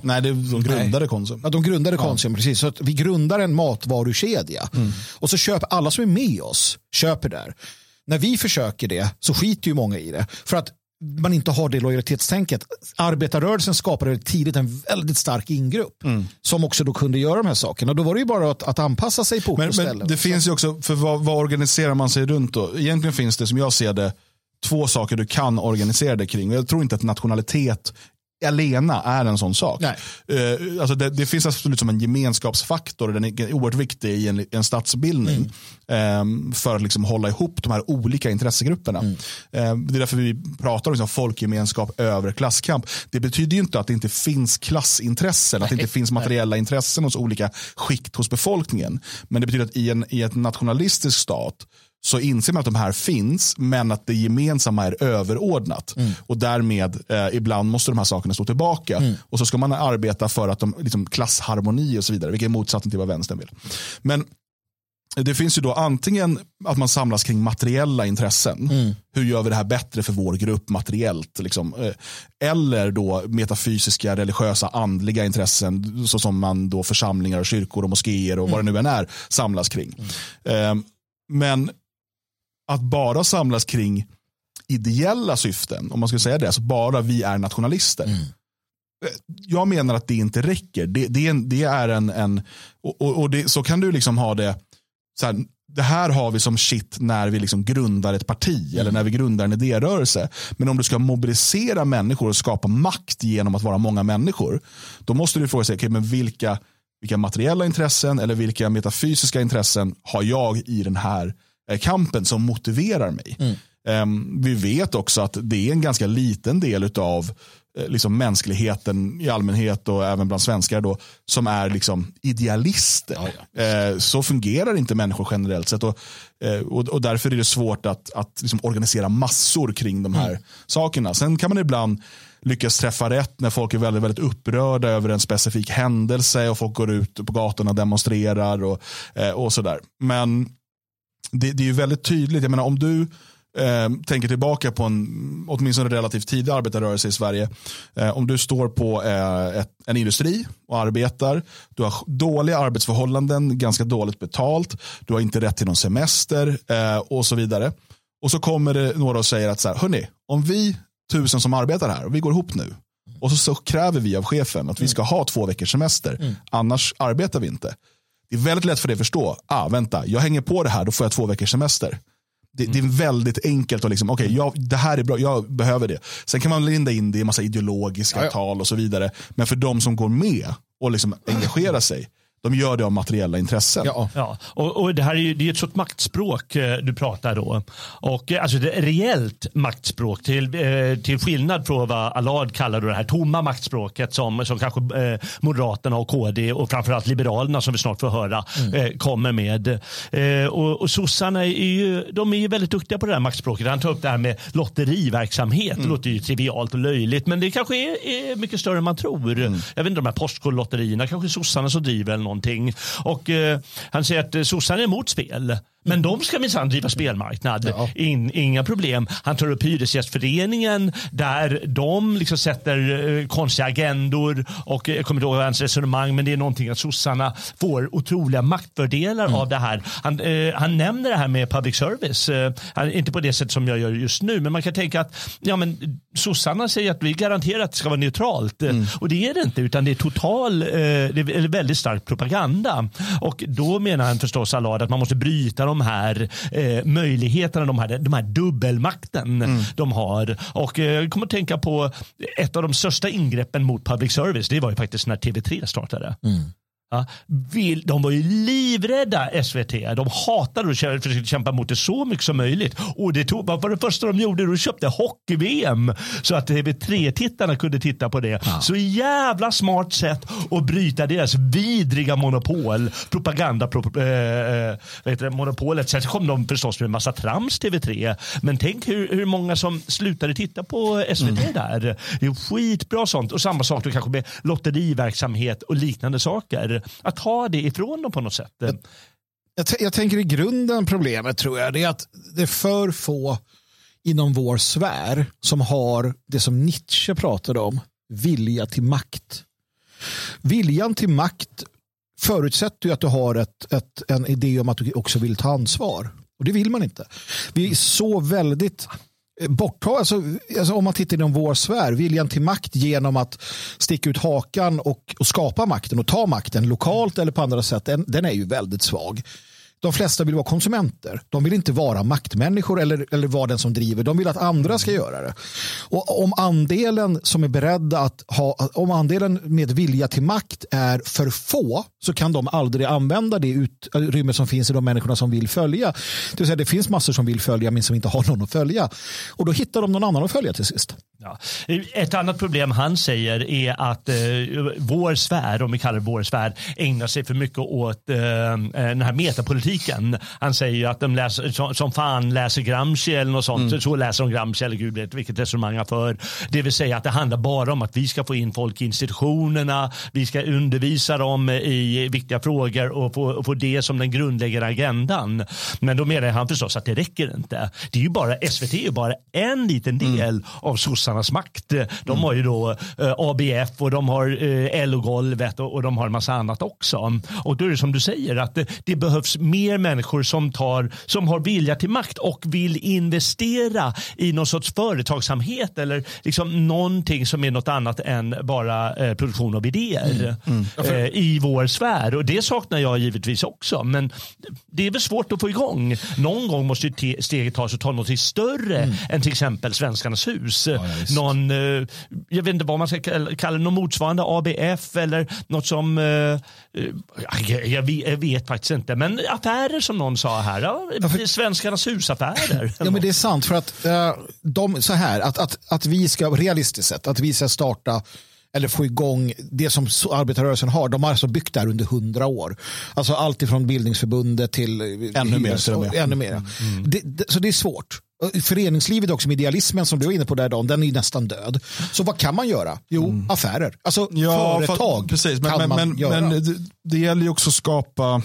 Speaker 1: Nej, det, de grundade Konsum.
Speaker 2: Ja, de grundade Konsum, precis. Så att vi grundar en matvarukedja. Och så köper alla som är med oss, köper där. När vi försöker det så skiter ju många i det. För att man inte har det lojalitetstänket. Arbetarrörelsen skapade tidigt en väldigt stark ingrupp som också då kunde göra de här sakerna. Då var det ju bara att, att anpassa sig på
Speaker 1: Men, men det finns ju också, för vad, vad organiserar man sig runt då? Egentligen finns det som jag ser det två saker du kan organisera dig kring. Jag tror inte att nationalitet alena är en sån sak.
Speaker 2: Nej.
Speaker 1: Eh, alltså det, det finns absolut som en gemenskapsfaktor, den är oerhört viktig i en, en stadsbildning. eh, för att liksom hålla ihop de här olika intressegrupperna. Eh, det är därför vi pratar om liksom folkgemenskap över klasskamp. Det betyder ju inte att det inte finns klassintressen, att det inte finns materiella intressen hos olika skikt hos befolkningen. Men det betyder att i en, i en nationalistisk stat så inser man att de här finns, men att det gemensamma är överordnat. Och därmed, eh, ibland måste de här sakerna stå tillbaka. Och så ska man arbeta för att de, liksom, klassharmoni och så vidare, vilket är motsatsen till vad vänstern vill. Men det finns ju då antingen att man samlas kring materiella intressen. Hur gör vi det här bättre för vår grupp materiellt? Liksom. Eh, Eller då metafysiska, religiösa, andliga intressen. Så som man då församlingar, kyrkor och moskéer och vad det nu än är samlas kring. Eh, Men att bara samlas kring ideella syften, om man ska säga det, alltså bara vi är nationalister. Eh, Jag menar att det inte räcker. Det, det är en, det är en, en och, och, det, så kan du liksom ha det, så här, det här har vi som shit när vi liksom grundar ett parti eller när vi grundar en idérörelse. Men om du ska mobilisera människor och skapa makt genom att vara många människor, då måste du fråga sig, okay, men vilka, vilka materiella intressen eller vilka metafysiska intressen har jag i den här kampen som motiverar mig? Ehm, vi vet också att det är en ganska liten del av liksom mänskligheten i allmänhet och även bland svenskar då, som är liksom idealister. Eh, så fungerar inte människor generellt sett. Och, eh, och, och därför är det svårt att, att liksom organisera massor kring de här sakerna. Sen kan man ibland lyckas träffa rätt när folk är väldigt, väldigt upprörda över en specifik händelse och folk går ut på gatorna och demonstrerar och, eh, och sådär. Men det, det är ju väldigt tydligt, jag menar om du eh, tänker tillbaka på en åtminstone relativt tidig arbetarrörelse i Sverige. Eh, om du står på eh, ett, en industri och arbetar, du har dåliga arbetsförhållanden, ganska dåligt betalt, du har inte rätt till någon semester eh, och så vidare. Och så kommer det några och säger att så här, hörni, om vi tusen som arbetar här, och vi går ihop nu, och så, så kräver vi av chefen att vi ska ha två veckors semester, annars arbetar vi inte. Det är väldigt lätt för dig att förstå, ah, vänta, jag hänger på det här, då får jag två veckors semester. Det, det är väldigt enkelt att liksom, okej, okay, det här är bra, jag behöver det. Sen kan man linda in det i massa ideologiska
Speaker 2: Ja, ja.
Speaker 1: tal och så vidare. Men för de som går med och liksom engagerar sig, de gör det av materiella intressen.
Speaker 2: Ja.
Speaker 3: Ja, och, och det här är ju det är ett sorts maktspråk eh, du pratar då. Och, eh, alltså det är reellt maktspråk till, eh, till skillnad från vad Allard kallar det här tomma maktspråket som, som kanske eh, Moderaterna och KD och framförallt Liberalerna som vi snart får höra eh, kommer med. Eh, och, och sossarna är ju, de är ju väldigt duktiga på det här maktspråket. Han tar upp det här med lotteriverksamhet. Det låter ju trivialt och löjligt men det kanske är, är mycket större än man tror. Jag vet inte, de här postkodlotterierna kanske är sossarna som driver eller någonting. Och eh, han säger att eh, sossarna är emot spel. Men de ska minsann driva spelmarknad. In, inga problem. Han tar upp Hyresgästföreningen där de liksom sätter eh, konstiga agendor och eh, jag kommer inte ihåg hans resonemang men det är någonting att sossarna får otroliga maktfördelar av det här. Han, eh, han nämner det här med public service. Eh, inte på det sätt som jag gör just nu men man kan tänka att ja, men, sossarna säger att vi garanterar att det ska vara neutralt Eh, och det är det inte utan det är total, eh, det är väldigt stark propaganda. Och då menar han förstås Allard att man måste bryta de här eh, möjligheterna, de här, de här dubbelmakten de har. Och eh, jag kommer att tänka på ett av de största ingreppen mot public service. Det var ju faktiskt när TV3 startade. Ja, vill, de var ju livrädda SVT. De hatade och försökte kämpa mot det så mycket som möjligt. Och det tog, vad var det första de gjorde? De köpte hockey-VM så att TV3-tittarna kunde titta på det. Så jävla smart sätt att bryta deras vidriga monopol. Propaganda pro, det, monopolet. Sen kom de förstås med en massa trams TV3. Men tänk hur, hur många som slutade titta på SVT där. Det är skitbra sånt. Och samma sak kanske med lotteriverksamhet och liknande saker. Att ta det ifrån dem på något sätt.
Speaker 2: Jag, jag, jag tänker i grunden problemet tror jag det är att det är för få inom vår sfär som har det som Nietzsche pratade om, vilja till makt. Viljan till makt förutsätter ju att du har ett, ett, en idé om att du också vill ta ansvar. Och det vill man inte. Vi är så väldigt Eh, borttag, alltså, alltså om man tittar inom vår sfär, viljan till makt genom att sticka ut hakan och, och skapa makten och ta makten lokalt eller på andra sätt, den, den är ju väldigt svag de flesta vill vara konsumenter. De vill inte vara maktmänniskor eller, eller vara den som driver. De vill att andra ska göra det. Och om andelen som är beredda att ha, om andelen med vilja till makt är för få så kan de aldrig använda det utrymme som finns i de människorna som vill följa. Det vill säga det finns massor som vill följa men som inte har någon att följa. Och då hittar de någon annan att följa till sist.
Speaker 3: Ja. Ett annat problem han säger är att eh, vår sfär, om vi kallar det vår sfär, ägnar sig för mycket åt eh, den här metapolitiken. Han säger ju att de läser, som, som fan läser Gramsci eller något sånt.
Speaker 2: Mm.
Speaker 3: Så läser de Gramsci eller gud vet vilket resonemang han för. Det vill säga att det handlar bara om att vi ska få in folk i institutionerna, vi ska undervisa dem i viktiga frågor och få, och få det som den grundläggande agendan. Men då menar han förstås att det räcker inte. Det är ju bara, SVT är ju bara en liten
Speaker 2: Mm.
Speaker 3: del av sossarnas makt. De har ju då eh, ABF och de har eh, LO-golvet och, och de har en massa annat också. Och då är det som du säger att det, det behövs mer människor som, tar, som har vilja till makt och vill investera i någon sorts företagsamhet eller liksom någonting som är något annat än bara eh, produktion av idéer eh, i vår sfär. Och det saknar jag givetvis också. Men det är väl svårt att få igång. Någon gång måste ju te- steget tas och ta något större än till exempel Svenskarnas hus. Någon, eh, jag vet inte vad man ska kalla det, någon motsvarande ABF eller något som, eh, eh, jag, jag, vet, jag vet faktiskt inte. Men affärer som någon sa här, ja, Svenskarnas husaffärer.
Speaker 2: Ja, men det är sant. för att eh, de, så här, att, att, att vi ska, realistiskt sett, att vi ska starta eller få igång det som so- arbetarrörelsen har. De har alltså byggt det här under hundra år. Alltså allt ifrån bildningsförbundet till
Speaker 1: Ännu mer.
Speaker 2: Ännu mer. Det, det, så det är svårt. Föreningslivet också med idealismen som du var inne på där Dan, den är ju nästan död. Så vad kan man göra? Jo, affärer. Alltså företag
Speaker 1: fast- precis. Men,
Speaker 2: kan
Speaker 1: men,
Speaker 2: man
Speaker 1: men,
Speaker 2: göra.
Speaker 1: men det, det gäller ju också att skapa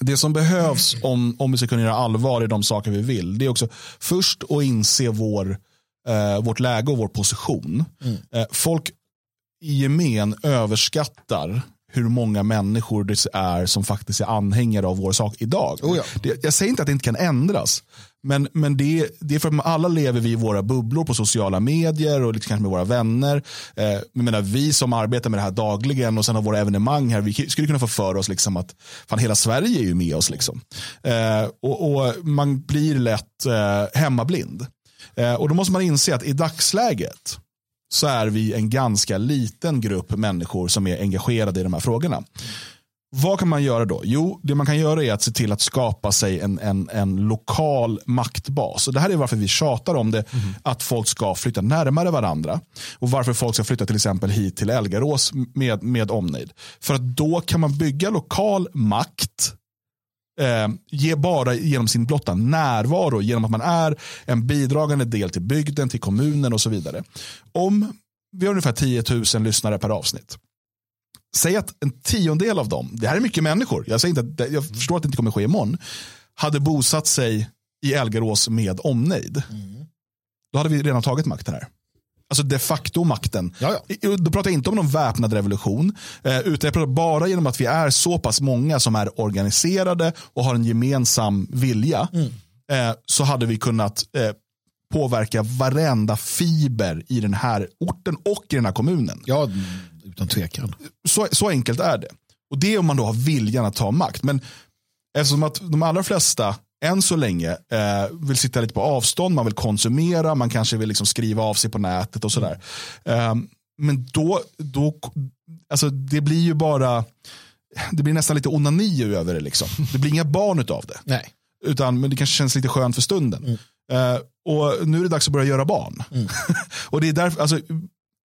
Speaker 1: det som behövs om, om vi ska kunna göra allvar i de saker vi vill. Det är också först att inse vår, eh, vårt läge och vår position. Eh, folk i gemen överskattar hur många människor det är som faktiskt är anhängare av vår sak idag.
Speaker 2: Oh ja.
Speaker 1: det, jag säger inte att det inte kan ändras. Men, men det, det är för att alla lever vi i våra bubblor på sociala medier och liksom kanske med våra vänner. Eh, jag menar, vi som arbetar med det här dagligen och sen har våra evenemang här, vi skulle kunna få för oss liksom att fan, hela Sverige är ju med oss. Liksom. Eh, och, och Man blir lätt eh, hemmablind. Eh, och Då måste man inse att i dagsläget så är vi en ganska liten grupp människor som är engagerade i de här frågorna. Vad kan man göra då? Jo, det man kan göra är att se till att skapa sig en, en, en lokal maktbas. Och det här är varför vi tjatar om det, att folk ska flytta närmare varandra. Och varför folk ska flytta till exempel hit till Elgarås med, med omnejd. För att då kan man bygga lokal makt eh, ge bara genom sin blotta närvaro, genom att man är en bidragande del till bygden, till kommunen och så vidare. Om vi har ungefär 10 000 lyssnare per avsnitt. Säg att en tiondel av dem, det här är mycket människor, jag, säger inte jag förstår att det inte kommer ske imorgon, hade bosatt sig i Elgarås med omnejd. Då hade vi redan tagit makten här. Alltså de facto makten.
Speaker 2: Ja,
Speaker 1: I- Då pratar jag inte om någon väpnad revolution. Eh, utan jag pratar bara genom att vi är så pass många som är organiserade och har en gemensam vilja. Eh, så hade vi kunnat eh, påverka varenda fiber i den här orten och i den här kommunen.
Speaker 2: Ja, utan tvekan.
Speaker 1: Så, så enkelt är det. Och det är om man då har viljan att ta makt. Men eftersom att de allra flesta än så länge eh, vill sitta lite på avstånd, man vill konsumera, man kanske vill liksom skriva av sig på nätet och sådär. Eh, men då, då, alltså det blir ju bara, det blir nästan lite onani över det. Liksom. Det blir inga barn av det.
Speaker 2: Nej.
Speaker 1: Utan, men det kanske känns lite skönt för stunden. Eh, och nu är det dags att börja göra barn. och det är därför, alltså,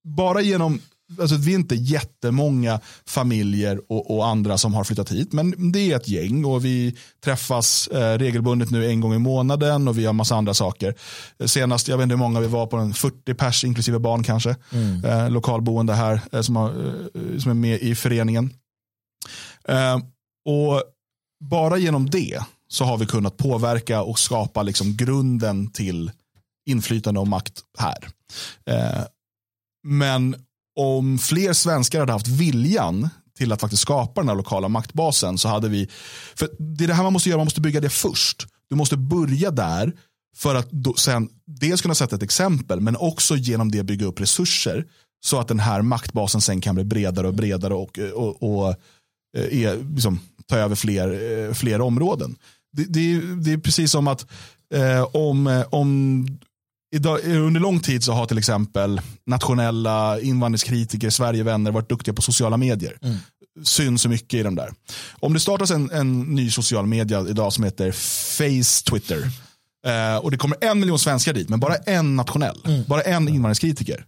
Speaker 1: bara genom, alltså vi är inte jättemånga familjer och, och andra som har flyttat hit, men det är ett gäng och vi träffas eh, regelbundet nu en gång i månaden och vi har massa andra saker. Senast, jag vet inte hur många vi var på, en 40 pers inklusive barn kanske, eh, lokalboende här eh, som, har, eh, som är med i föreningen. Eh, och bara genom det så har vi kunnat påverka och skapa liksom grunden till inflytande och makt här. Eh, men om fler svenskar hade haft viljan till att faktiskt skapa den här lokala maktbasen så hade vi, för det är det här man måste göra, man måste bygga det först. Du måste börja där för att då, sen dels kunna sätta ett exempel men också genom det bygga upp resurser så att den här maktbasen sen kan bli bredare och bredare och, och, och och är, liksom, ta över fler, eh, fler områden. Det, det, är- det är precis som att eh, om, eh, om idag, under lång tid så har till exempel nationella invandringskritiker, Sverigevänner varit duktiga på sociala medier. Syns så mycket i de där. Om det startas en, en ny social media idag som heter Face Twitter eh, och det kommer en miljon svenskar dit, men bara en nationell, bara en invandringskritiker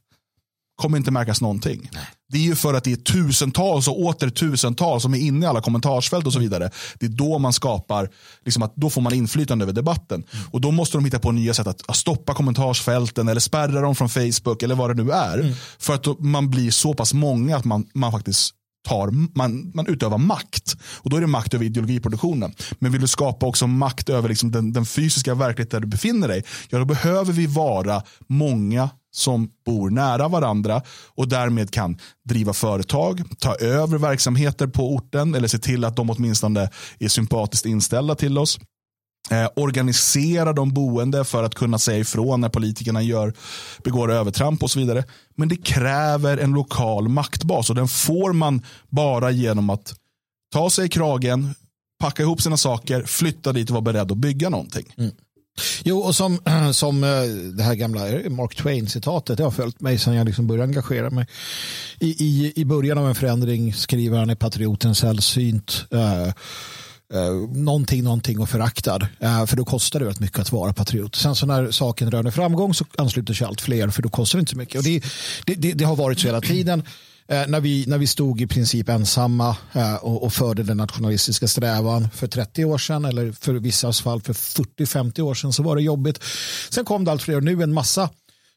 Speaker 1: kommer inte märkas någonting. Det är ju för att det är tusentals och åter tusentals som är inne i alla kommentarsfält och så vidare. Det är då man skapar, liksom att då får man inflytande över debatten. Och då måste de hitta på nya sätt att, att stoppa kommentarsfälten eller spärra dem från Facebook eller vad det nu är. För att då, man blir så pass många att man, man faktiskt tar, man, man utövar makt. Och då är det makt över ideologiproduktionen. Men vill du skapa också makt över liksom den, den fysiska verkligheten där du befinner dig, ja då behöver vi vara många som bor nära varandra och därmed kan driva företag, ta över verksamheter på orten eller se till att de åtminstone är sympatiskt inställda till oss. Eh, organisera de boende för att kunna säga ifrån när politikerna gör, begår övertramp och så vidare. Men det kräver en lokal maktbas och den får man bara genom att ta sig i kragen, packa ihop sina saker, flytta dit och vara beredd att bygga någonting. Mm.
Speaker 2: Jo, och som, som eh, det här gamla Mark Twain-citatet, det har följt mig sedan jag liksom började engagera mig. I, i, I början av en förändring skriver han i Patrioten sällsynt eh, Uh, någonting, någonting och föraktad. Uh, för då kostar det rätt mycket att vara patriot. Sen så när saken röner framgång så ansluter sig allt fler för då kostar det inte så mycket. Och det, det, det, det har varit så hela tiden. Eh, när, vi, när vi stod i princip ensamma eh, och, och förde den nationalistiska strävan för 30 år sedan eller för vissa fall för 40-50 år sedan så var det jobbigt. Sen kom det allt fler och nu en massa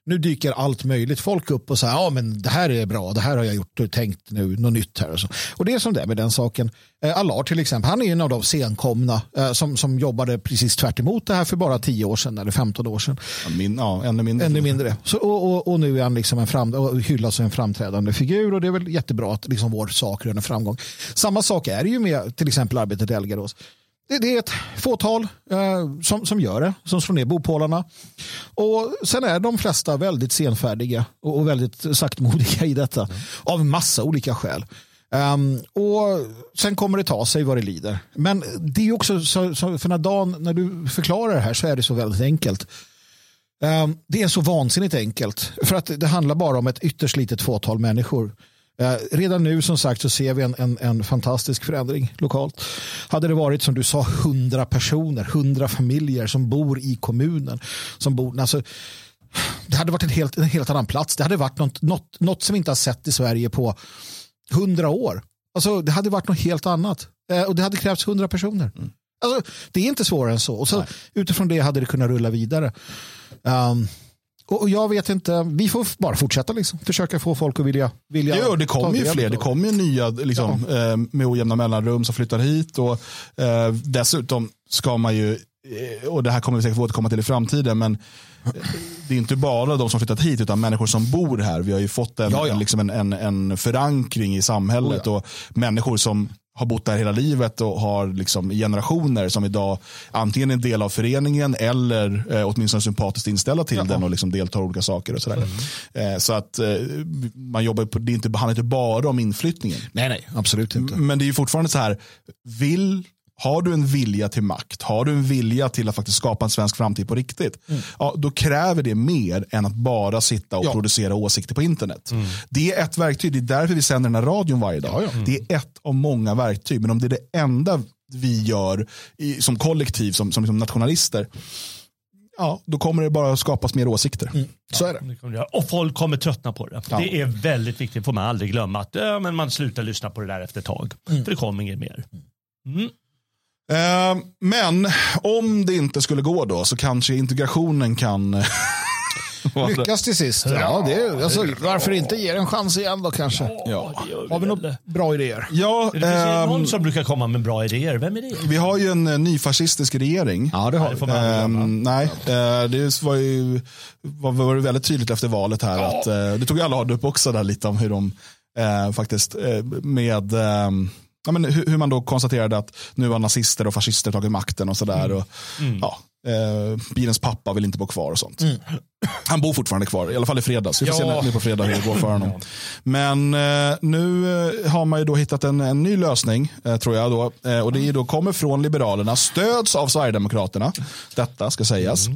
Speaker 2: nu dyker allt möjligt folk upp och säger ja men det här är bra, det här har jag gjort och tänkt nu, något nytt här och så. Och det är som det är med den saken. Eh, Allar till exempel, han är en av de senkomna eh, som, som jobbade precis tvärt emot det här för bara 10 år sedan eller 15 år sedan.
Speaker 1: Min, ja, ännu mindre.
Speaker 2: Ännu mindre. Så, och, och, och nu är han liksom en fram, och hyllas som en framträdande figur och det är väl jättebra att liksom vår sak röner framgång. Samma sak är det ju med till exempel arbetet i Elgarås. Det, det är ett fåtal eh, som, som gör det, som slår ner bopålarna. Och sen är de flesta väldigt senfärdiga och, och väldigt saktmodiga i detta. Av en massa olika skäl. Um, och Sen kommer det ta sig vad det lider. Men det är också så, så för när Dan, när du förklarar det här så är det så väldigt enkelt. Um, Det är så vansinnigt enkelt. För att det handlar bara om ett ytterst litet fåtal människor. Eh, Redan nu som sagt så ser vi en, en, en fantastisk förändring lokalt. Hade det varit som du sa hundra personer, hundra familjer som bor i kommunen. Som bor, alltså, det hade varit en helt, en helt annan plats. Det hade varit något, något, något som vi inte har sett i Sverige på hundra år. Alltså, det hade varit något helt annat. Eh, och det hade krävts hundra personer. Alltså, det är inte svårare än så. Och så utifrån det hade det kunnat rulla vidare. Um, och jag vet inte, vi får bara fortsätta liksom. Försöka få folk att vilja, vilja
Speaker 1: Ja, det kommer ju fler.
Speaker 2: av
Speaker 1: Det kommer ju nya liksom, eh, med ojämna mellanrum som flyttar hit. Och, eh, dessutom ska man ju, eh, och det här kommer vi säkert få återkomma till i framtiden, men eh, det är inte bara de som flyttat hit utan människor som bor här. Vi har ju fått en,
Speaker 2: Ja, ja.
Speaker 1: Liksom en, en, en förankring i samhället
Speaker 2: Oh,
Speaker 1: och människor som har bott där hela livet och har liksom generationer som idag antingen är en del av föreningen eller eh, åtminstone sympatiskt inställda till den och liksom deltar i olika saker. och sådär.
Speaker 2: Mm.
Speaker 1: Eh, så att eh, man jobbar på, det är inte, handlar inte bara om inflyttningen.
Speaker 2: Nej, nej, absolut inte.
Speaker 1: Men det är ju fortfarande så här, vill, har du en vilja till makt, har du en vilja till att faktiskt skapa en svensk framtid på riktigt, ja, då kräver det mer än att bara sitta och
Speaker 2: Ja.
Speaker 1: producera åsikter på internet. Det är ett verktyg, det är därför vi sänder den här radion varje dag. Det är ett av många verktyg, men om det är det enda vi gör i, som kollektiv, som, som liksom nationalister, ja, då kommer det bara skapas mer åsikter.
Speaker 2: Så är det.
Speaker 3: Och folk kommer tröttna på det. Det är väldigt viktigt, får man aldrig glömma. Att ja, men man slutar lyssna på det där efter ett tag. För det kommer inget mer.
Speaker 1: Eh, men om det inte skulle gå då så kanske integrationen kan vara-
Speaker 2: Lyckas till sist. Ja, det är, alltså, varför inte ge det en chans igen då kanske?
Speaker 1: Ja.
Speaker 2: Har vi några bra idéer?
Speaker 1: Ja,
Speaker 3: Det
Speaker 1: ehm,
Speaker 3: någon som brukar komma med bra idéer. Vem är det?
Speaker 1: vi har ju en eh, nyfascistisk regering.
Speaker 2: Ja, det har
Speaker 3: Det.
Speaker 1: Ehm, nej, eh, det var ju var, var det väldigt tydligt efter valet här. Att, eh, det tog ju alla upp också där lite om hur de eh, faktiskt eh, med ehm, Ja, men hur, hur man då konstaterade att nu har nazister och fascister tagit makten och sådär. Och, Ja, Eh, bilens pappa vill inte bo kvar och sånt. Han bor fortfarande kvar, i alla fall i fredags. Vi får se
Speaker 2: Ja.
Speaker 1: nu på fredag hur det går för honom. Men eh, nu eh, har man ju då hittat en, en ny lösning, eh, tror jag. Då, eh, och det är då, kommer från Liberalerna, stöds av Sverigedemokraterna. Detta ska sägas.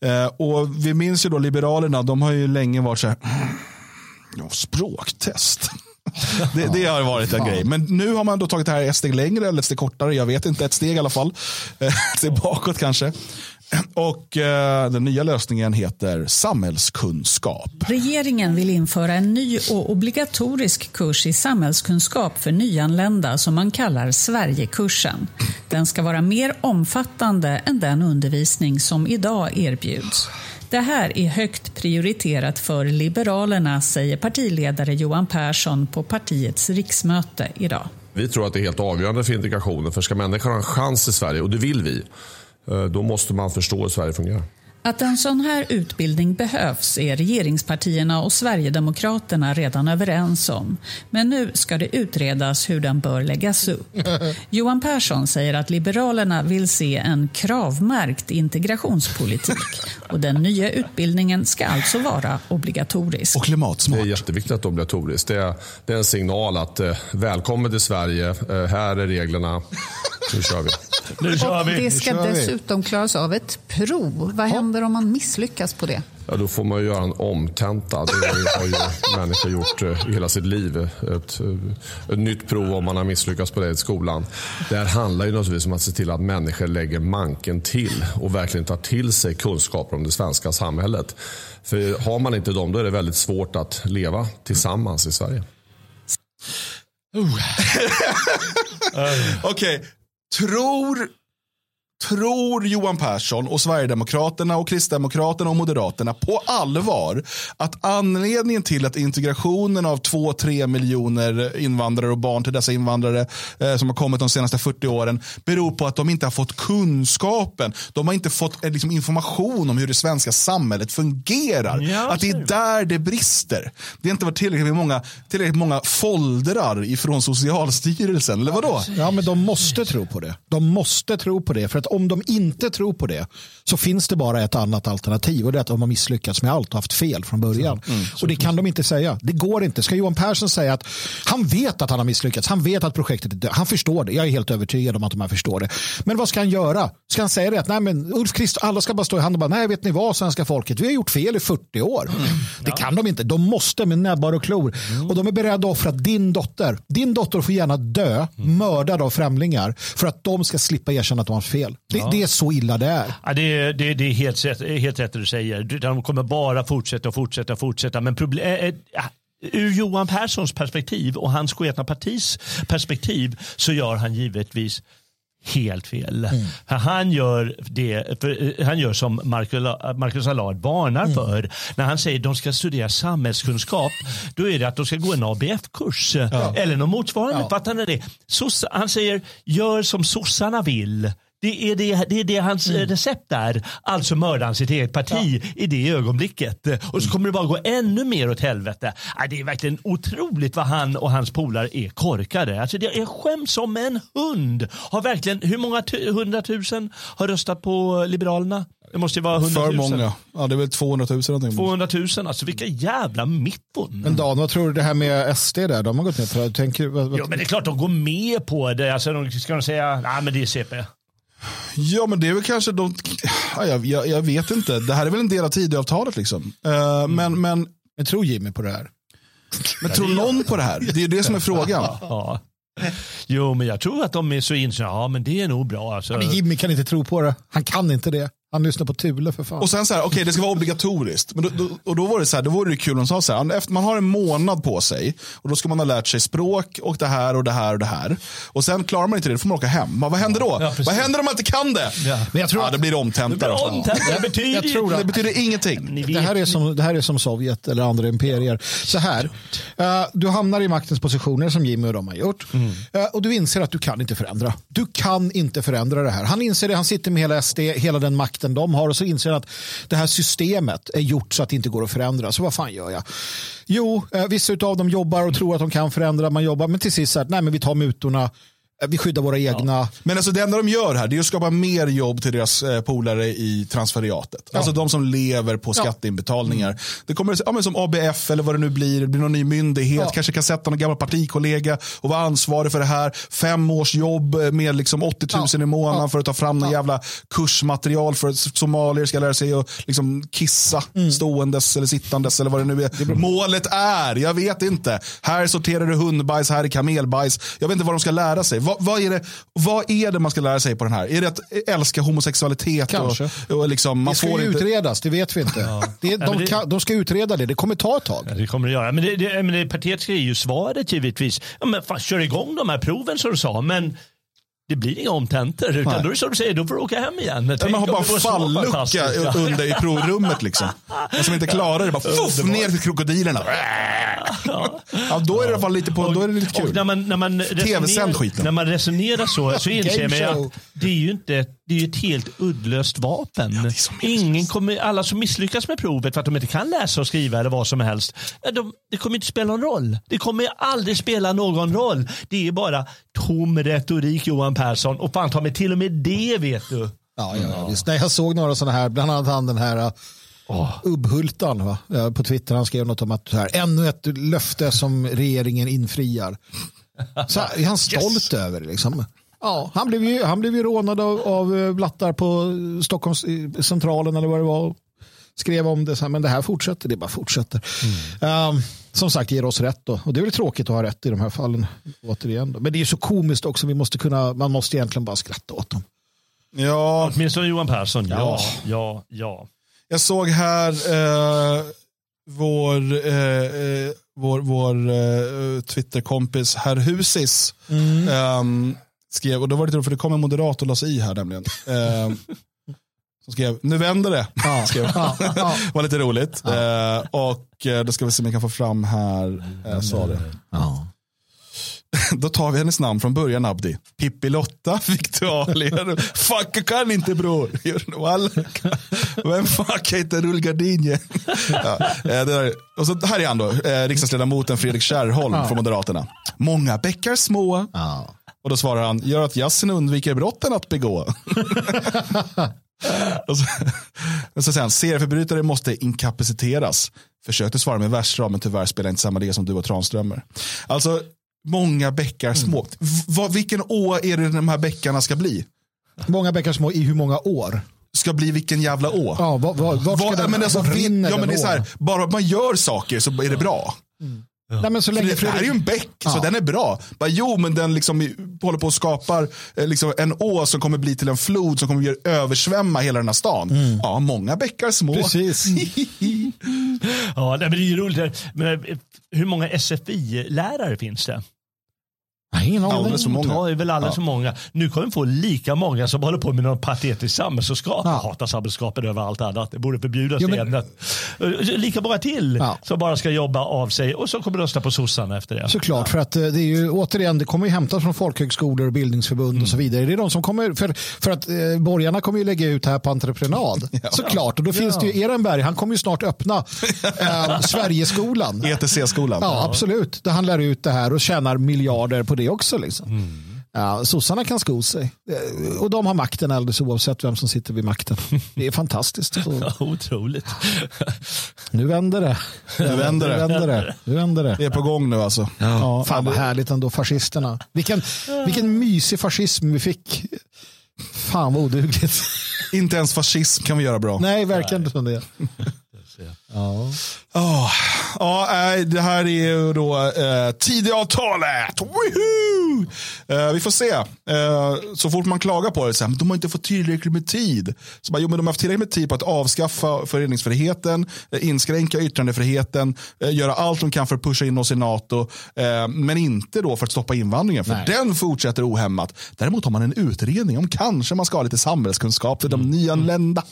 Speaker 1: Eh, och vi minns ju då Liberalerna, de har ju länge varit så här, ja, språktest. Det, det har varit en grej. Men nu har man då tagit det här ett steg längre eller ett steg kortare. Jag vet inte, ett steg i alla fall. Eh, Ett steg bakåt kanske. Och eh, den nya lösningen heter samhällskunskap.
Speaker 7: Regeringen vill införa en ny och obligatorisk kurs i samhällskunskap för nyanlända som man kallar Sverigekursen. Den ska vara mer omfattande än den undervisning som idag erbjuds. Det här är högt prioriterat för Liberalerna, säger partiledare Johan Persson på partiets riksmöte idag.
Speaker 8: Vi tror att det är helt avgörande för integrationen. För ska människor ha en chans i Sverige, och det vill vi, eh, då måste man förstå hur Sverige fungerar.
Speaker 7: Att en sån här utbildning behövs är regeringspartierna och Sverigedemokraterna redan överens om. Men nu ska det utredas hur den bör läggas upp. Johan Persson säger att Liberalerna vill se en kravmärkt integrationspolitik. Och den nya utbildningen ska alltså vara obligatorisk.
Speaker 1: Och
Speaker 8: Det
Speaker 1: klimatsmart.
Speaker 8: är jätteviktigt att det är obligatoriskt. Det är, det är en signal att eh, välkommen till Sverige, eh, här är reglerna, nu kör vi.
Speaker 3: Nu kör
Speaker 9: Och
Speaker 3: vi.
Speaker 9: det ska dessutom klaras av ett prov. Vad händer om man misslyckas på det?
Speaker 8: Ja, då får man ju göra en omtenta. Det har ju människor gjort eh, i hela sitt liv. Ett, eh, ett nytt prov om man har misslyckats på det i skolan. Det här handlar ju naturligtvis om att se till att människor lägger manken till och verkligen tar till sig kunskaper om det svenska samhället. För har man inte dem, då är det väldigt svårt att leva tillsammans i Sverige.
Speaker 1: Okej, tror, tror Johan Persson och Sverigedemokraterna och Kristdemokraterna och Moderaterna på allvar att anledningen till att integrationen av 2-3 miljoner invandrare och barn till dessa invandrare eh, som har kommit de senaste 40 åren beror på att de inte har fått kunskapen. De har inte fått eh, liksom, information om hur det svenska samhället fungerar.
Speaker 3: Ja,
Speaker 1: att det är där det brister. Det har inte varit tillräckligt många, tillräckligt många foldrar ifrån Socialstyrelsen. Eller vadå?
Speaker 2: Ja, men de måste tro på det. De måste tro på det. För att om de inte tror på det så finns det bara ett annat alternativ och det är att de har misslyckats med allt och haft fel från början. och det kan de inte säga. Det går inte. Ska Johan Persson säga att han vet att han har misslyckats. Han vet att projektet är dött. Han förstår det. Jag är helt övertygad om att de här förstår det. Men vad ska han göra? Ska han säga det att nej, men Ulf Krist, alla ska bara stå i hand och bara nej, vet ni vad svenska folket, vi har gjort fel i 40 år. Det kan de inte. De måste med näbbar och klor. Och de är beredda att offra din dotter. Din dotter får gärna dö, mördad av främlingar för att de ska slippa erkänna att de har fel. Det, det är så illa det är.
Speaker 3: Ja, det, det, det är helt rätt, helt rätt det du säger. De kommer bara fortsätta och fortsätta och fortsätta. Men problem, eh, ja, ur Johan Perssons perspektiv och hans sketna partis perspektiv så gör han givetvis helt fel. Han, gör det, eh, han gör som Marcus Allard varnar för. När han säger att de ska studera samhällskunskap, då är det att de ska gå en ABF-kurs eller något motsvarande. Fattar ni det? Sossa, han säger, gör som sossarna vill. Det är det, det, är det hans eh, recept är. Alltså mördar han sitt eget parti i det ögonblicket. Och så kommer det bara gå ännu mer åt helvete. Ja, Det är verkligen otroligt vad han och hans polare är korkade. Alltså det är skämt som en hund. Har verkligen, hur många tu- hundratusen har röstat på Liberalerna? Det måste ju vara
Speaker 1: För
Speaker 3: hundratusen.
Speaker 1: många. Ja, det är väl 200 000 någonting.
Speaker 3: 200 000, alltså vilka jävla mitton.
Speaker 2: Men Dan, vad tror du det här med SD där? De har gått ner på det. Tänker, vad, vad,
Speaker 3: Ja men det är klart de går med på det. Alltså, de ska de säga, nej men det är CP.
Speaker 1: Ja, men det är väl kanske de... Ja, jag, jag, jag vet inte. Det här är väl en del av Tidöavtalet. Liksom. Eh, men, men,
Speaker 2: men tror Jimmy på det här?
Speaker 1: men tror någon på det här? Det är det som är frågan.
Speaker 3: Ja. Jo, men jag tror att de är så insynade. Ja, men det är nog bra. Alltså.
Speaker 2: Men Jimmy kan inte tro på det. Han kan inte det. Han lyssnar på Thule för fan.
Speaker 1: Och sen så här, okej det ska vara obligatoriskt. Men då, då, och då var det så här, då var det kul, de sa så här, efter man har en månad på sig och då ska man ha lärt sig språk och det här och det här och det här. Och sen klarar man inte det, då får man åka hem. Men vad händer då?
Speaker 3: Ja,
Speaker 1: vad händer om man inte kan det?
Speaker 3: Ja.
Speaker 2: Men jag tror
Speaker 1: Ja,
Speaker 2: att-
Speaker 1: det blir omtenta då.
Speaker 3: Omtänt, det betyder
Speaker 2: jag tror
Speaker 1: Det betyder ingenting.
Speaker 2: Det här, är som, det här är som Sovjet eller andra imperier. Så här, eh, du hamnar i maktens positioner som Jimmy och de har gjort. Eh, och du inser att du kan inte förändra. Du kan inte förändra det här. Han inser det, han sitter med hela SD, hela den makten de har och så inser att det här systemet är gjort så att det inte går att förändra. Så vad fan gör jag? Jo, eh, vissa av dem jobbar och tror att de kan förändra. Man jobbar, men till sist så här, nej men vi tar mutorna. Eh, Vi skyddar våra egna.
Speaker 1: Men alltså det enda de gör här det är att skapa mer jobb till deras eh, polare i transferiatet. Alltså de som lever på skatteinbetalningar. Det kommer ja, men som ABF eller vad det nu blir. Det blir någon ny myndighet. Kanske kan sätta någon gammal partikollega och vara ansvarig för det här. Fem års jobb eh, med liksom 80 000 i månaden för att ta fram någon jävla kursmaterial för att somalier ska lära sig att liksom kissa ståendes eller sittandes eller vad det nu är. Målet är, jag vet inte. Här sorterar du hundbajs, här är kamelbajs. Jag vet inte vad de ska lära sig. Vad, vad, är det, vad är det man ska lära sig på den här? Är det att älska homosexualitet?
Speaker 2: Kanske.
Speaker 1: Och, och liksom, man
Speaker 2: Det ska
Speaker 1: får
Speaker 2: ju
Speaker 1: inte...
Speaker 2: utredas, det vet vi inte. Det,
Speaker 3: Ja,
Speaker 2: de,
Speaker 3: men det-
Speaker 2: kan, de ska utreda det, det kommer ta ett tag.
Speaker 3: Ja, det kommer det göra. Men det, det, men det patetiska är ju svaret givetvis. Ja, men fan, kör igång de här proven som du sa. Men det blir inga omtentor. Utan
Speaker 1: Nej.
Speaker 3: då är det som du säger, då får du åka hem igen.
Speaker 1: Ja, man har bara fallucka under i provrummet. Liksom. Den som inte klarar det bara fuff, ner till krokodilerna. Ja, då är det i alla fall lite, på, då är det lite
Speaker 3: Och
Speaker 1: kul.
Speaker 3: när man, när man,
Speaker 1: TV-sänd skiten.
Speaker 3: när man resonerar så, så inser man att det är ju inte det är ju ett helt uddlöst vapen. Ingen kommer, alla som misslyckas med provet för att de inte kan läsa och skriva eller vad som helst, de, det kommer inte spela någon roll. Det kommer aldrig spela någon roll. Det är bara tom retorik Johan Persson och fan ta mig till och med det vet du.
Speaker 2: Ja, ja, ja. Visst. Nej, jag såg några sådana här, bland annat han den här uh, Ubbhultan va? Ja, på Twitter. Han skrev något om att här, ännu ett löfte som regeringen infriar. Så här, är han stolt över det, liksom. Ja, han blev ju, han blev ju rånad av, av eh, blattar på Stockholms centralen eller vad det var. Skrev om det, så här, men det här fortsätter, det bara fortsätter. Um, som sagt, ger oss rätt då. Och det är väl tråkigt att ha rätt i de här fallen. Återigen då. Men det är ju så komiskt också, vi måste kunna, man måste egentligen bara skratta åt dem.
Speaker 1: Ja,
Speaker 3: Åtminstone Johan Persson, ja,
Speaker 2: Ja.
Speaker 3: ja, ja.
Speaker 1: Jag såg här eh, vår, eh, eh, vår, vår eh, Twitterkompis herr Husis ehm, skrev, och då var det för det kom en moderat och la sig i här nämligen. Ehm, som skrev, nu vänder det. Skrev. var lite roligt. Eh, och eh, då ska vi se om jag kan få fram här, eh, sa det. Då tar vi hennes namn från början Abdi. Pippi Lotta, Victoria. Fuck jag kan inte bror. Vem fuck heter rullgardinje? ja, eh, där. Och så här är han då, eh, riksdagsledamoten Fredrik Kärrholm från Moderaterna. Många bäckar små. Och då svarar han, gör att jassen undviker brotten att begå. och så, och så säger han, serieförbrytare måste inkapaciteras. Försökte svara med versra, men tyvärr spelar inte samma det som du och Tranströmer. Alltså, många bäckar små. V- vad- vilken å är det de här bäckarna ska bli?
Speaker 2: Många bäckar små i hur många år?
Speaker 1: Ska bli vilken jävla å?
Speaker 2: Ja, var, var, vart ska
Speaker 1: Vad-
Speaker 2: den,
Speaker 1: men alltså, ja, men det är så här, bara man gör saker så är det bra.
Speaker 2: Nej, men så länge
Speaker 1: det, det här är ju en bäck, så
Speaker 2: Ja.
Speaker 1: den är bra. Bara, jo, men den liksom håller på och skapar eh, liksom en å som kommer bli till en flod som kommer att översvämma hela den här stan. Ja, många bäckar små.
Speaker 2: Mm. Precis.
Speaker 3: ja det är ju roligt. Men, eh, hur många SFI-lärare finns det?
Speaker 2: Ingen aning.
Speaker 1: Alldeles för många.
Speaker 3: Ja, är väl alldeles för många. Nu kommer vi få lika många som håller på med någon patetisk samhällskunskap.
Speaker 2: Ja.
Speaker 3: Jag hatar samhällskunskapen över allt annat. Det borde förbjudas
Speaker 2: Jo,
Speaker 3: i
Speaker 2: men-
Speaker 3: ämnet. Eh, Lika många till
Speaker 2: Ja.
Speaker 3: som bara ska jobba av sig och som kommer rösta på sossarna efter det.
Speaker 2: Såklart, för att eh, det är ju återigen, det kommer ju hämtas från folkhögskolor och bildningsförbund och så vidare. Det är de som kommer, för, för att eh, borgarna kommer ju lägga ut det här på entreprenad. Såklart, och då finns det ju Ehrenberg, han kommer ju snart öppna eh, Sverigeskolan.
Speaker 1: ETC-skolan.
Speaker 2: Ja, absolut. Där han lär ut det här och tjänar miljarder på det också. Liksom. Ja, sossarna kan sko sig. Eh, Och de har makten alldeles oavsett vem som sitter vid makten. Det är fantastiskt. Så,
Speaker 3: Otroligt.
Speaker 2: nu vänder det.
Speaker 1: Nu vänder det.
Speaker 2: Nu vänder det. Nu vänder det.
Speaker 1: Det är på gång nu alltså.
Speaker 2: Ja, fan vad härligt ändå, fascisterna. Vilken, vilken mysig fascism vi fick. Fan vad odugligt.
Speaker 1: Inte ens fascism kan vi göra bra.
Speaker 2: Nej, verkligen inte som det. Ja.
Speaker 1: Oh, ja, nej, det här är ju då eh, Tidöavtalet. Eh, vi får se. Eh, så fort man klagar på det, så här, men de har inte fått tillräckligt med tid. Så bara, jo, men de har haft tillräckligt med tid på att avskaffa föreningsfriheten, eh, inskränka yttrandefriheten, eh, göra allt de kan för att pusha in oss i NATO, eh, men inte då för att stoppa invandringen, för
Speaker 2: Nej.
Speaker 1: den fortsätter ohämmat. Däremot har man en utredning om kanske man ska ha lite samhällskunskap för de nyanlända.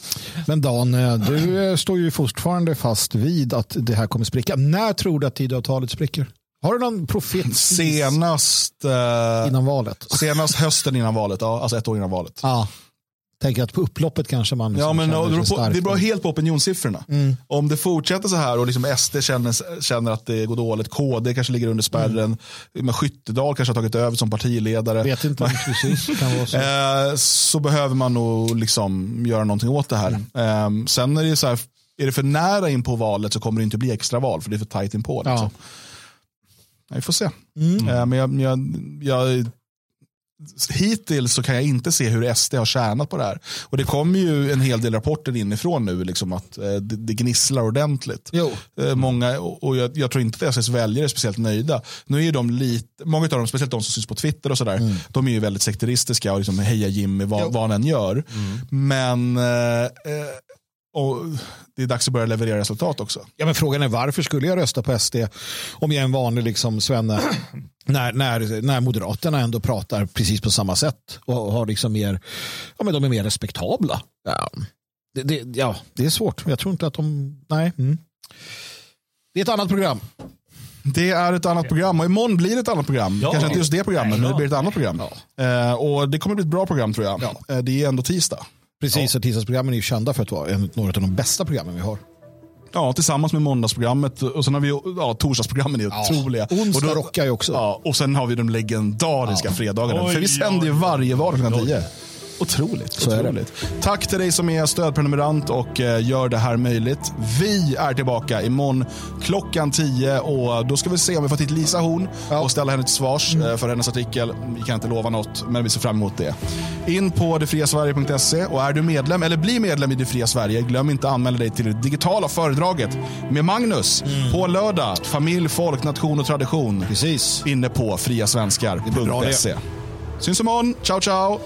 Speaker 2: Men Dan, eh, du eh, står ju fortfarande fast vid att det här kommer spricka. När tror du att Tidöavtalet spricker? Har du någon profet
Speaker 1: Senast, eh,
Speaker 2: innan valet?
Speaker 1: senast hösten innan valet, ja, alltså ett år innan valet.
Speaker 2: Ja. Tänker att på upploppet kanske man liksom
Speaker 1: Ja, men
Speaker 2: känner
Speaker 1: det, beror
Speaker 2: sig
Speaker 1: på,
Speaker 2: stark.
Speaker 1: det beror helt på opinionssiffrorna.
Speaker 2: Mm.
Speaker 1: Om det fortsätter så här och liksom SD känner, känner att det går dåligt, KD kanske ligger under spärren, men Skyttedal kanske har tagit över som partiledare.
Speaker 2: Vet inte precis. Kan vara så.
Speaker 1: Eh, så behöver man nog liksom göra någonting åt det här.
Speaker 2: Mm.
Speaker 1: Eh, sen är det så här, är det för nära in på valet så kommer det inte bli extraval för det är för tajt in på. Liksom. Ja, Vi får se.
Speaker 2: Mm.
Speaker 1: Eh, men jag, jag, jag, hittills så kan jag inte se hur SD har tjänat på det här. Och det kommer ju en hel del rapporter inifrån nu liksom att eh, det, det gnisslar ordentligt.
Speaker 2: Jo.
Speaker 1: Eh, många, och jag, jag tror inte att SDs väljare är speciellt nöjda. Nu är de lite, många av dem, speciellt de som syns på Twitter och sådär, de är ju väldigt sekteristiska och liksom heja Jimmy vad, vad han än gör. Men eh, eh, och det är dags att börja leverera resultat också.
Speaker 2: Ja, men frågan är varför skulle jag rösta på SD om jag är en vanlig liksom, svenne när, när, när Moderaterna ändå pratar precis på samma sätt och har liksom mer, ja, men de är mer respektabla. Ja. Det, det, ja, det är svårt. Jag tror inte att de, nej. Mm. Det är ett annat program.
Speaker 1: Det är ett annat program och imorgon blir det ett annat program.
Speaker 3: Ja.
Speaker 1: Kanske inte just det programmet, men det
Speaker 3: ja.
Speaker 1: blir ett annat program. Eh, och det kommer bli ett bra program tror jag. Eh, det är ändå tisdag.
Speaker 2: Precis, och tisdagsprogrammen är ju kända för att vara en, några av de bästa programmen vi har.
Speaker 1: Ja, tillsammans med måndagsprogrammet och sen har vi ja, torsdagsprogrammen är otroliga.
Speaker 2: Onsdag
Speaker 1: och då,
Speaker 2: rockar ju också.
Speaker 1: Ja, och sen har vi de legendariska fredagarna.
Speaker 3: Oj,
Speaker 1: För vi sänder ju varje vardag klockan 10. Otroligt.
Speaker 2: Så
Speaker 1: otroligt. Tack till dig som är stödprenumerant och eh, gör det här möjligt. Vi är tillbaka imorgon klockan 10 och då ska vi se om vi får hit Lisa Horn och ställa henne till svars eh, för hennes artikel. Vi kan inte lova något, men vi ser fram emot det. In på detfriasverige.se och är du medlem eller blir medlem i Det Fria Sverige, glöm inte att anmäla dig till det digitala föredraget med Magnus på lördag. Familj, folk, nation och tradition.
Speaker 2: Precis.
Speaker 1: Inne på friasvenskar.se. Syns imorgon. Ciao, ciao.